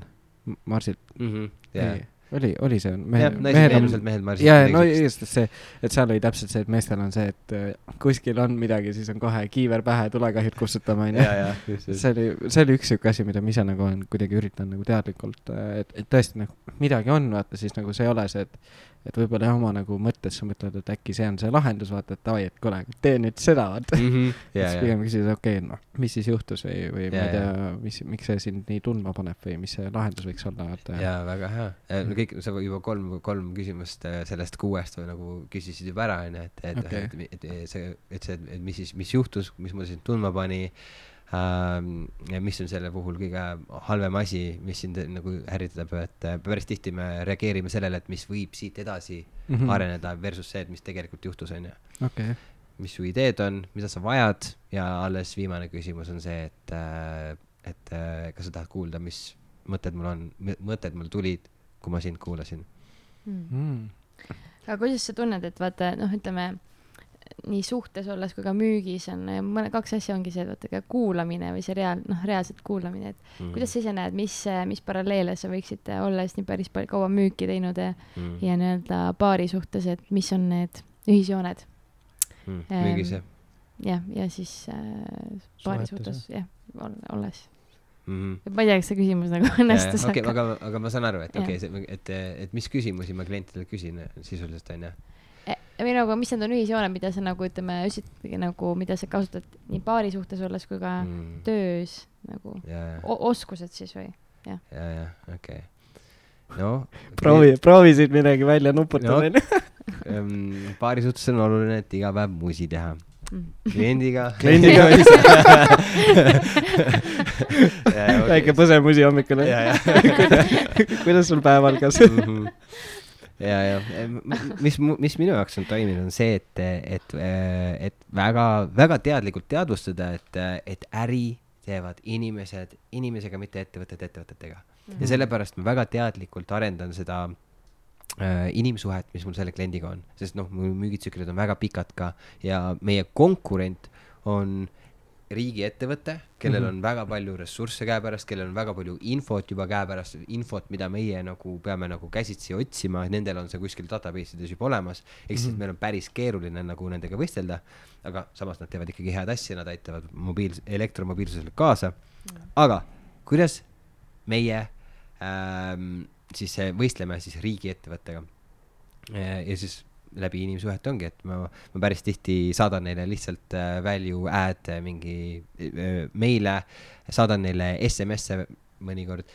Marsilt mm. -hmm, yeah oli, oli see mehe, mehed on, mehed marsisid. jaa, no just see, et seal oli täpselt see, et meestel on see, et äh, kuskil on midagi, siis on kohe kiiver pähe, tulekahjud kustutama, onju. see oli, see oli üks siuke asi, mida ma ise nagu olen kuidagi üritanud nagu teadlikult, äh, et, et tõesti nagu midagi on, vaata siis nagu see ei ole see, et et võib-olla jah, oma nagu mõttes sa mõtled, et äkki see on see lahendus, vaata, et davai, et kuule, tee nüüd seda, vaata mm. -hmm. Yeah, siis pigem küsid, okei okay,, noh, mis siis juhtus või, või yeah, ma ei tea, mis, miks see sind nii tundma paneb või mis see lahendus võiks olla, vaata. jaa, väga hea. Äh, no kõik, sa juba kolm, kolm küsimust äh, sellest kuuest või nagu küsisid juba ära, onju, et, et okay., et, et, et see, et see, et mis siis, mis juhtus, mis mul sind tundma pani ja mis on selle puhul kõige halvem asi, mis sind nagu ärritab, et äh, päris tihti me reageerime sellele, et mis võib siit edasi mm -hmm. areneda versus see, et mis tegelikult juhtus, onju. Okay. mis su ideed on, mida sa vajad ja alles viimane küsimus on see, et, äh, et äh, kas sa tahad kuulda, mis mõtted mul on, mõtted mul tulid, kui ma sind kuulasin mm.. Mm. aga kuidas sa tunned, et vaata, noh, ütleme nii suhtes olles kui ka müügis on mõne, kaks asja ongi see, et vaata ka kuulamine või see reaal-, noh, reaalselt kuulamine, et mm. kuidas sa ise näed, mis, mis paralleele sa võiksid, olles nii päris palju kaua müüki teinud ja mm., ja nii-öelda paari suhtes, et mis on need ühisjooned mm.? müügis jah? jah, ja siis äh, paari suhtes jah, olles mm. -hmm. ma ei tea, kas see küsimus nagu õnnestus. okei, aga, aga ma saan aru, et okei okay,, et, et mis küsimusi ma klientidele küsin sisuliselt onju või nagu, mis need on ühisjooned, mida sa nagu ütleme, nagu, mida sa kasutad nii paari suhtes olles kui ka mm. töös nagu, oskused siis või? jah, ja, ja, okei. Okay no proovi, proovisid midagi välja nuputada onju. No. paari suhtes on oluline, et iga päev musi teha. Mm. kliendiga. Kliendiga väike põsemusi hommikul kuidas sul päev algas? -hmm ja, ja mis, mis minu jaoks on toiminud, on see, et, et, et väga, väga teadlikult teadvustada, et, et äri teevad inimesed inimesega, mitte ettevõtted ettevõtetega mm. -hmm. ja sellepärast ma väga teadlikult arendan seda äh, inimsuhet, mis mul selle kliendiga on, sest noh, mu müügitsüklid on väga pikad ka ja meie konkurent on riigiettevõte, kellel mm -hmm. on väga palju ressursse käepärast, kellel on väga palju infot juba käepärast, infot, mida meie nagu peame nagu käsitsi otsima, nendel on see kuskil database ides juba olemas. ehk siis mm -hmm. meil on päris keeruline nagu nendega võistelda, aga samas nad teevad ikkagi head asja, nad aitavad mobiil, elektromobiilsusele kaasa mm. -hmm. aga kuidas meie ähm, siis võistleme siis riigiettevõttega. ja siis läbi inimsuhete ongi, et ma, ma päris tihti saadan neile lihtsalt äh, value add mingi äh, meile, saadan neile SMS-e mõnikord.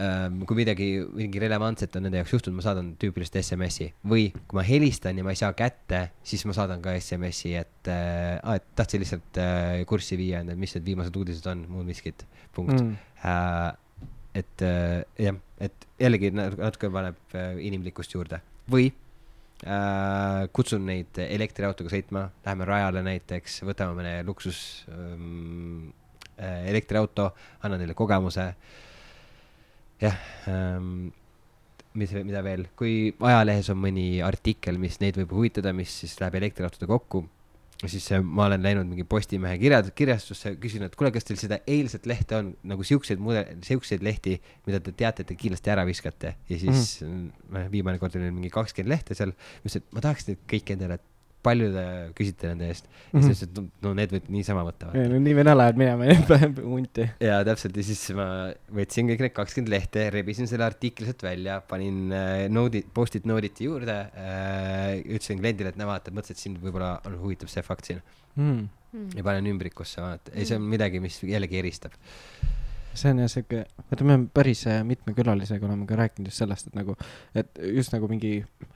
Ähm,. kui midagi, mingi relevantset on nende jaoks juhtunud, ma saadan tüüpiliselt SMS-i või kui ma helistan ja ma ei saa kätte, siis ma saadan ka SMS-i, et äh,, et tahtsin lihtsalt äh, kurssi viia, mis need viimased uudised on, muud miskit, punkt. Mm.. Äh, et äh, jah, et jällegi natuke paneb äh, inimlikkust juurde. Või äh, kutsun neid elektriautoga sõitma, läheme rajale näiteks, võtame mõne luksus ähm, äh, elektriauto, annan neile kogemuse. jah ähm,, mis, mida veel, kui ajalehes on mõni artikkel, mis neid võib huvitada, mis siis läheb elektriautode kokku siis ma olen läinud mingi Postimehe kirjad, kirjastusse, küsinud, et kuule, kas teil seda eilset lehte on nagu siukseid mudel, siukseid lehti, mida te teate, et te kindlasti ära viskate ja siis mm -hmm. viimane kord oli mingi kakskümmend lehte seal, ma ütlesin, et ma tahaks neid kõiki endale palju te küsite nende eest mm. -hmm. ja siis ütles, et no need võid niisama võtta. no nii või naa lähevad minema hunti. ja täpselt ja siis ma võtsin kõik need kakskümmend lehte, rebisin selle artikli sealt välja, panin äh, node'i, post-it node'iti juurde äh,. ütlesin kliendile, et näe vaata, mõtlesin, et sind võib-olla on huvitav see fakt siin mm.. ja panen ümbrikusse, vaata, ei see on midagi, mis jällegi eristab see on jah siuke, vaata me päris äh, mitme külalisega oleme ka rääkinud just sellest, et nagu, et just nagu mingi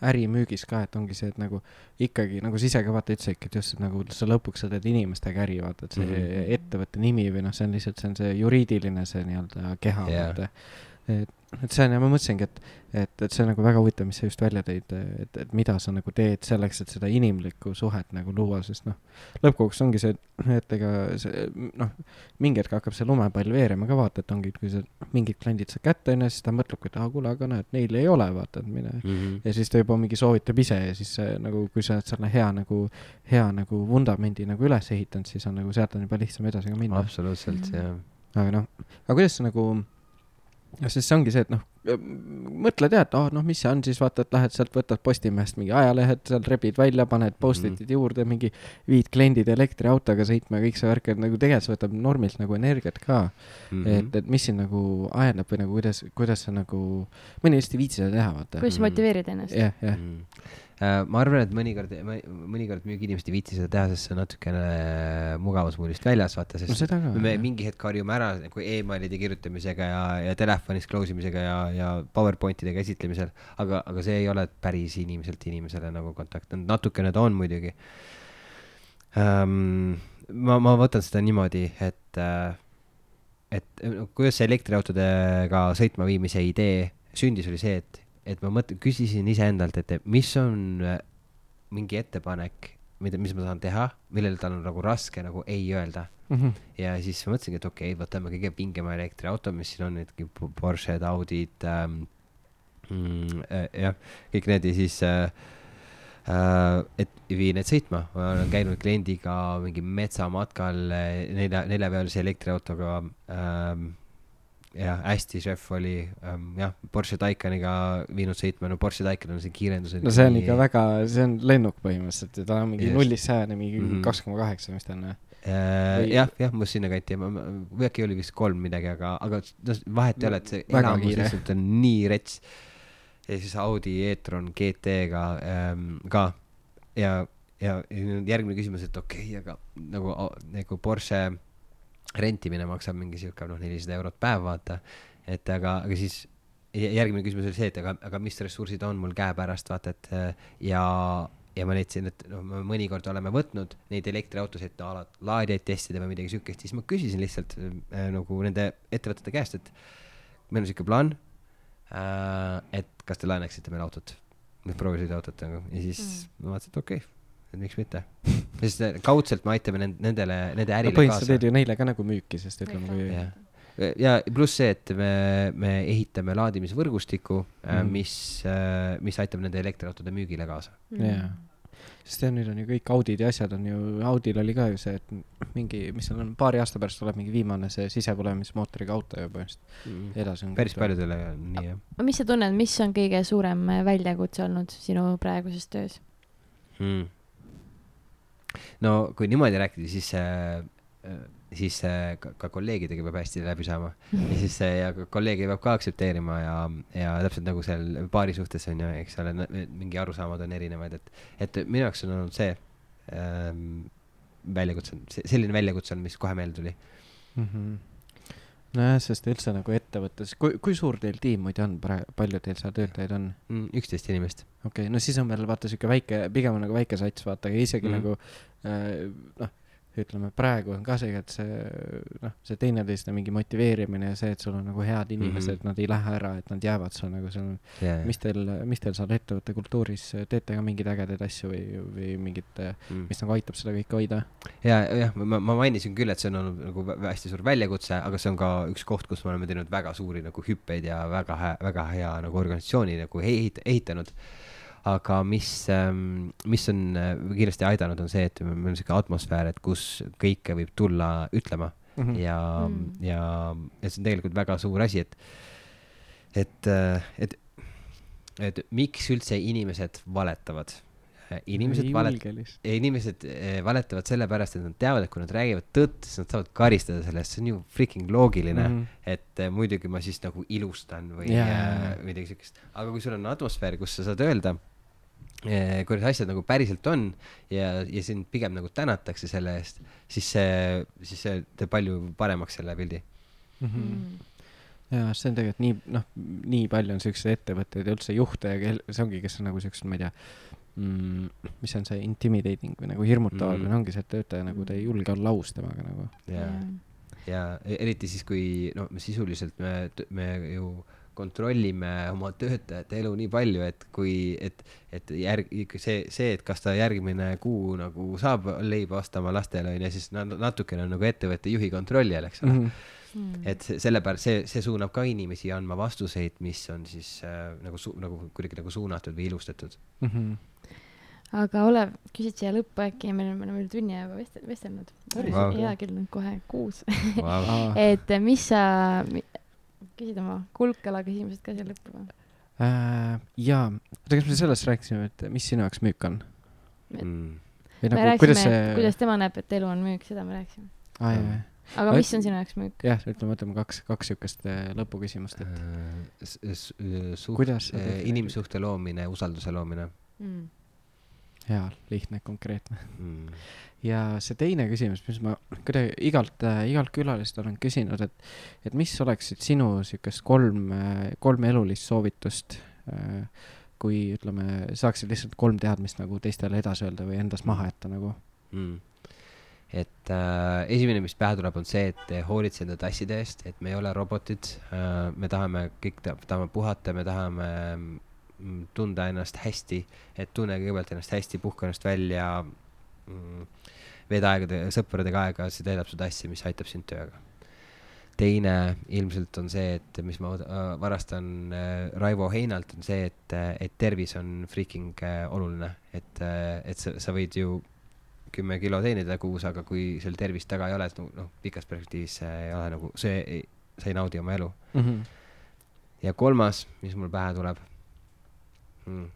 ärimüügis ka, et ongi see, et nagu ikkagi nagu sa ise ka vaata ütlesidki, et just, et nagu sa lõpuks sa teed inimestega äri, vaata, et see mm -hmm. ettevõtte nimi või noh, see on lihtsalt, see on see juriidiline, see nii-öelda keha yeah., vaata. et et see on ja ma mõtlesingi, et, et, et see on nagu väga huvitav, mis sa just välja tõid, et, et mida sa nagu teed selleks, et seda inimlikku suhet nagu luua, sest noh, lõppkokkuvõttes ongi see, et ega see noh, mingi hetk hakkab see lumepall veerema ka vaata, et ongi, kui sa mingid kliendid saad kätte onju, siis ta mõtlebki, et aa kuule, aga näed, neil ei ole vaata, et mine mm. -hmm. ja siis ta juba mingi soovitab ise ja siis see, nagu, kui sa oled selle hea nagu, hea nagu vundamendi nagu üles ehitanud, siis on nagu sealt on juba lihtsam edasi ka minna. absoluutselt jah. aga noh, aga kuidas sa nagu sest see ongi see, et noh, mõtled jah, et oh, noh, mis see on siis, vaata, et lähed sealt, võtad Postimehest mingi ajalehed, seal rebid välja, paned post-it'id mm -hmm. juurde, mingi viid kliendid elektriautoga sõitma ja kõik see värk, et nagu tegelikult see võtab normilt nagu energiat ka mm. -hmm. et, et mis sind nagu ajendab või nagu kuidas, kuidas sa nagu, mõni hästi ei viitsi seda teha, vaata. kuidas motiveerida ennast. jah, jah mm -hmm Äh, ma arvan, et mõnikord, mõnikord müügiinimesed ei viitsi seda teha, sest see on natukene mugavusmuulist väljas, vaata, sest no ka, me jah. mingi hetk harjume ära nagu emailide kirjutamisega ja, ja telefonis close imisega ja, ja PowerPointidega esitlemisel, aga, aga see ei ole päris inimeselt inimesele nagu kontakt, natukene ta on muidugi um,. ma, ma võtan seda niimoodi, et, äh, et kuidas see elektriautodega sõitma viimise idee sündis, oli see, et et ma mõtlen, küsisin iseendalt, et mis on äh, mingi ettepanek, mida, mis ma saan teha, millele tal on nagu raske nagu ei öelda mm. -hmm. ja siis mõtlesingi, et okei okay,, võtame kõige pingema elektriauto, mis siin on, need Porsche'd, Audid ähm,, mm, äh, jah, kõik need ja siis äh, äh, et vii need sõitma, ma olen käinud kliendiga mingi metsamatkal nelja, neljapealise elektriautoga ähm, jah, hästi šef oli ähm, jah, Porsche Taycaniga viinud sõitma, no Porsche Taycan on see kiirendus. no see on ikka väga, see on lennuk põhimõtteliselt ja ta on mingi nullist sajani mingi Mhm. kaks koma kaheksa, mis ta on. Äh, Või- jah, jah, must sinnakanti, või äkki oli vist kolm midagi, aga, aga noh, vahet ei ole, et see elamus lihtsalt on nii rets. ja siis Audi e-tron GT-ga ähm, ka ja, ja ja järgmine küsimus, et okei okay,, aga nagu, nagu Porsche rentimine maksab mingi sihuke noh, nelisada eurot päev, vaata. et aga, aga siis jä- järgmine küsimus oli see, et aga, aga mis ressursid on mul käepärast, vaata, et äh, ja, ja ma leidsin, et noh, me mõnikord oleme võtnud neid elektriautosid no, laadijaid testida või midagi siukest, siis ma küsisin lihtsalt äh, nagu nende ettevõtete käest, et meil on siuke plaan äh,, et kas te laenaksite meile autot, proovisõiduautot nagu ja siis mm. ma vaatasin, et okei okay,, et miks mitte. sest äh, kaudselt me aitame nend- nendele, nende no ärile põhimõtteliselt kaasa teed ju neile ka nagu müüki, sest ütleme, kui jah, ja pluss see, et me, me ehitame laadimisvõrgustiku mm. Mm., mis, mis aitab nende elektriautode müügile kaasa. jaa. sest see nüüd on ju kõik Audid ja asjad on ju, Audil oli ka ju see, et mingi, mis seal on, paari aasta pärast tuleb mingi viimane see sisepõlemismootoriga auto ju põhimõtteliselt, edasi on päris. paljudele on nii jah mis sa tunned, mis on kõige suurem äh, väljakutse olnud sinu praeguses töös? mm.. No kui niimoodi rääkida, siis äh, siis äh, ka, ka kolleegidega peab hästi läbi saama ja siis äh, ja ka kolleege peab ka aktsepteerima ja, ja täpselt nagu seal paari suhtes on ju, eks ole, mingi arusaamad on erinevad, et, et minu jaoks on olnud see ähm, väljakutse, selline väljakutse on, mis kohe meelde tuli. mm. -hmm. nojah, sest üldse nagu ettevõttes, kui, kui suur teil tiim muidu on praegu, palju teil seal töötajaid on? Mm, üksteist inimest. okei okay,, no siis on veel vaata sihuke väike, pigem on nagu väike sats, vaata, aga isegi mm. nagu äh, noh, ütleme praegu on ka see, et see noh, see teineteist mingi motiveerimine ja see, et sul on nagu head inimesed mm, Mhm. -hmm. nad ei lähe ära, et nad jäävad sul nagu seal, Yeah. mis teil, mis teil seal ettevõtte kultuuris, teete ka mingeid ägedaid asju või, või mingit, Mm. mis nagu aitab seda kõike hoida? ja, jah, ma, ma mainisin küll, et see on olnud nagu hästi suur väljakutse, aga see on ka üks koht, kus me oleme teinud väga suuri nagu hüppeid ja väga hea, väga hea nagu organisatsiooni nagu ehit-, ehitanud. Aga mis, mis on äh, kiiresti aidanud, on see, et meil on sihuke atmosfäär, et kus kõike võib tulla ütlema mm. ja Mm. mm., ja, ja see on tegelikult väga suur asi, et, et, et, et miks üldse inimesed valetavad? inimesed valetavad inimesed valetavad sellepärast, et nad teavad, et kui nad räägivad tõtt, siis nad saavad karistada selle eest, see on ju freaking loogiline mm. -hmm. et eh, muidugi ma siis nagu ilustan või yeah. midagi siukest, aga kui sul on atmosfäär, kus sa saad öelda eh,, kuidas asjad nagu päriselt on ja, ja sind pigem nagu tänatakse selle eest, siis see, siis see teeb palju paremaks selle pildi Mhm. Mm. jaa, see on tegelikult nii, noh, nii palju on siukseid ettevõtteid ja üldse juhte ja kel-, see ongi, kes on nagu siuksed, ma ei tea mm,, mis on see intimidating või nagu hirmutavad Mhm. mm. või ongi see, et töötaja nagu te ei julge olla aus temaga nagu. ja, ja e- eriti siis, kui no me sisuliselt me, me ju kontrollime oma töötajate elu nii palju, et kui, et, et järg-, see, see, et kas ta järgmine kuu nagu saab leiba osta oma lastele onju, siis na- natukene on nagu ettevõtte juhi kontrolli all, eks ole mm. -hmm. Mm. et see- sellepärast see, see suunab ka inimesi andma vastuseid, mis on siis äh, nagu nagu kuidagi nagu suunatud või ilustatud. Mhm. aga Olev, küsid siia lõppu äkki, me oleme üle tunni aja juba vestel-, vestelnud. Hea küll, kohe kuus. Wow. et mis sa, küsid oma kuldkala küsimused ka siia lõppu või? Äh, jaa, oota, kas me sellest rääkisime, et mis sinu jaoks müük on? Mm. või me nagu rääkisime kuidas, see, kuidas tema näeb, et elu on müük, seda me rääkisime. jaa, jaa, aga Ma- mis on sinu jaoks müük? jah, ütleme, võtame kaks, kaks siukest äh, lõpuküsimust, et Äh, s- s- äh, suht- Kuidas äh, inimsuhte loomine, usalduse loomine Mm. hea, lihtne, konkreetne. mm.. ja see teine küsimus, mis ma kuidagi igalt äh,, igalt külalist olen küsinud, et, et mis oleksid sinu siukest kolm, kolm elulist soovitust äh,, kui ütleme, saaksid lihtsalt kolm teadmist nagu teistele edasi öelda või endas maha jätta nagu Mm. et äh, esimene, mis pähe tuleb, on see, et hoolitse enda tasside eest, et me ei ole robotid äh,, me tahame kõik ta- tahame puhata, me tahame mm, tunda ennast hästi, et tunne kõigepealt ennast hästi, puhka ennast välja mm,, veeda aegade, sõpradega aega, see täidab su tassi, mis aitab sind tööga. teine ilmselt on see, et mis ma äh, varastan äh, Raivo Heinalt, on see, et, et tervis on freaking äh, oluline, et, et sa, sa võid ju kümme kilo teenida kuus, aga kui sul tervist taga ei ole, et noh, pikas perspektiivis see ei ole nagu, see sa ei naudi oma elu mm. -hmm. ja kolmas, mis mul pähe tuleb mm..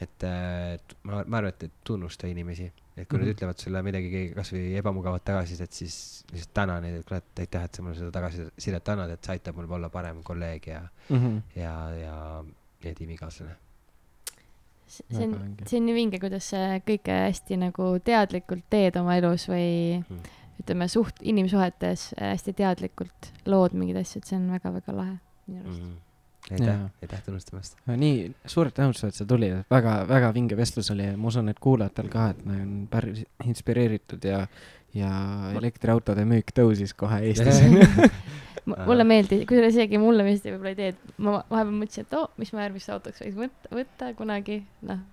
et, et ma, ma arvan, et, et tunnusta inimesi, et kui mm -hmm. nad ütlevad sulle midagi kasvõi ebamugavat tagasisidet, siis lihtsalt täna neid, et et aitäh, et sa mulle seda tagasisidet annad, et see aitab mul olla parem kolleeg ja mm, -hmm. ja, ja, ja tiimikaaslane see on, see on nii vinge, kuidas sa kõike hästi nagu teadlikult teed oma elus või mm. ütleme, suht-, inimsuhetes hästi teadlikult lood mingeid asju, et see on väga-väga lahe minu arust mm. Aitäh, aitäh tunnustamast. nii, suured tänud, et sa tulid, väga, väga vinge vestlus oli ja ma usun, et kuulajatel ka, et nad on päris inspireeritud ja, ja elektriautode müük tõusis kohe Eestis. Mulle meeldis, kusjuures isegi mulle meeldis võib-olla idee, et ma vahepeal mõtlesin, et oo oh,, mis ma järgmiseks autoks võiks võtta, võtta kunagi, noh,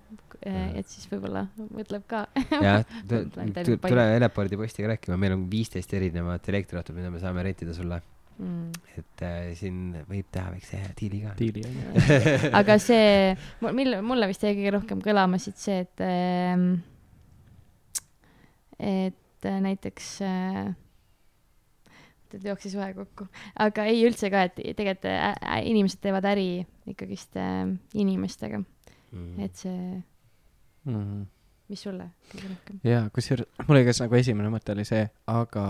et siis võib-olla mõtleb ka. jah, tule Elepordi postiga rääkima, meil on viisteist erinevat elektriautot, mida me saame rentida sulle mm.. et äh, siin võib teha väikse diili ka. diili, on ju. aga see, mille, mulle vist jäi kõige rohkem kõlama siit see, et äh,, et äh, näiteks äh, et jooksis vahe kokku, aga ei üldse ka, et tegelikult äh, äh, inimesed teevad äri ikkagist äh, inimestega mm.. et see mm, mis sulle kõige rohkem? jaa, kusjuures mul oli ka nagu esimene mõte oli see, aga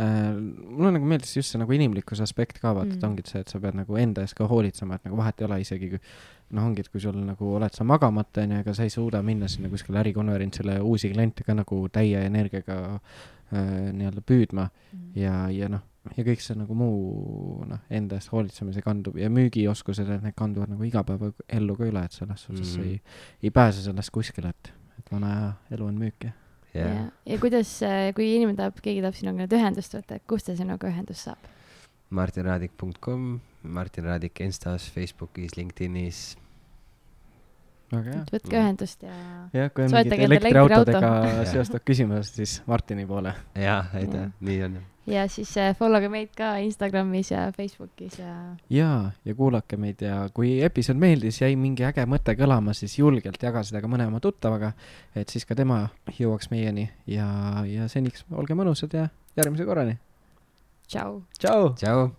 mulle nagu meeldis just see nagu inimlikkuse aspekt ka vaata mm., et ongi see, et sa pead nagu enda eest ka hoolitsema, et nagu vahet ei ole isegi kui noh, ongi, et kui sul nagu oled sa magamata, onju, ega sa ei suuda minna sinna kuskile ärikonverentsile uusi kliente ka nagu täie energiaga äh, nii-öelda püüdma mm. ja, ja noh, ja kõik see nagu muu noh, enda eest hoolitsemise kandub ja müügioskused, et need kanduvad nagu igapäevaellu ka üle, et selles suhtes mm. ei, ei pääse sellest kuskile, et, et vana aja elu on müük ja yeah.. ja, ja kuidas, kui inimene tahab, keegi tahab sinuga nüüd ühendust võtta, et kust ta sinuga ühendust saab? martinraadik.com, Martin Raadik Instas, Facebookis, LinkedInis võtke mm. ühendust ja. jah, kui on mingid elektriautodega seostav küsimus, siis Martini poole. jaa, aitäh mm., nii on. Ja siis äh, follow ge meid ka Instagramis ja Facebookis ja. jaa, ja kuulake meid ja kui episood meeldis, jäi mingi äge mõte kõlama, siis julgelt jaga seda ka mõne oma tuttavaga, et siis ka tema jõuaks meieni ja, ja seniks olge mõnusad ja järgmise korrani. tšau. tšau. tšau.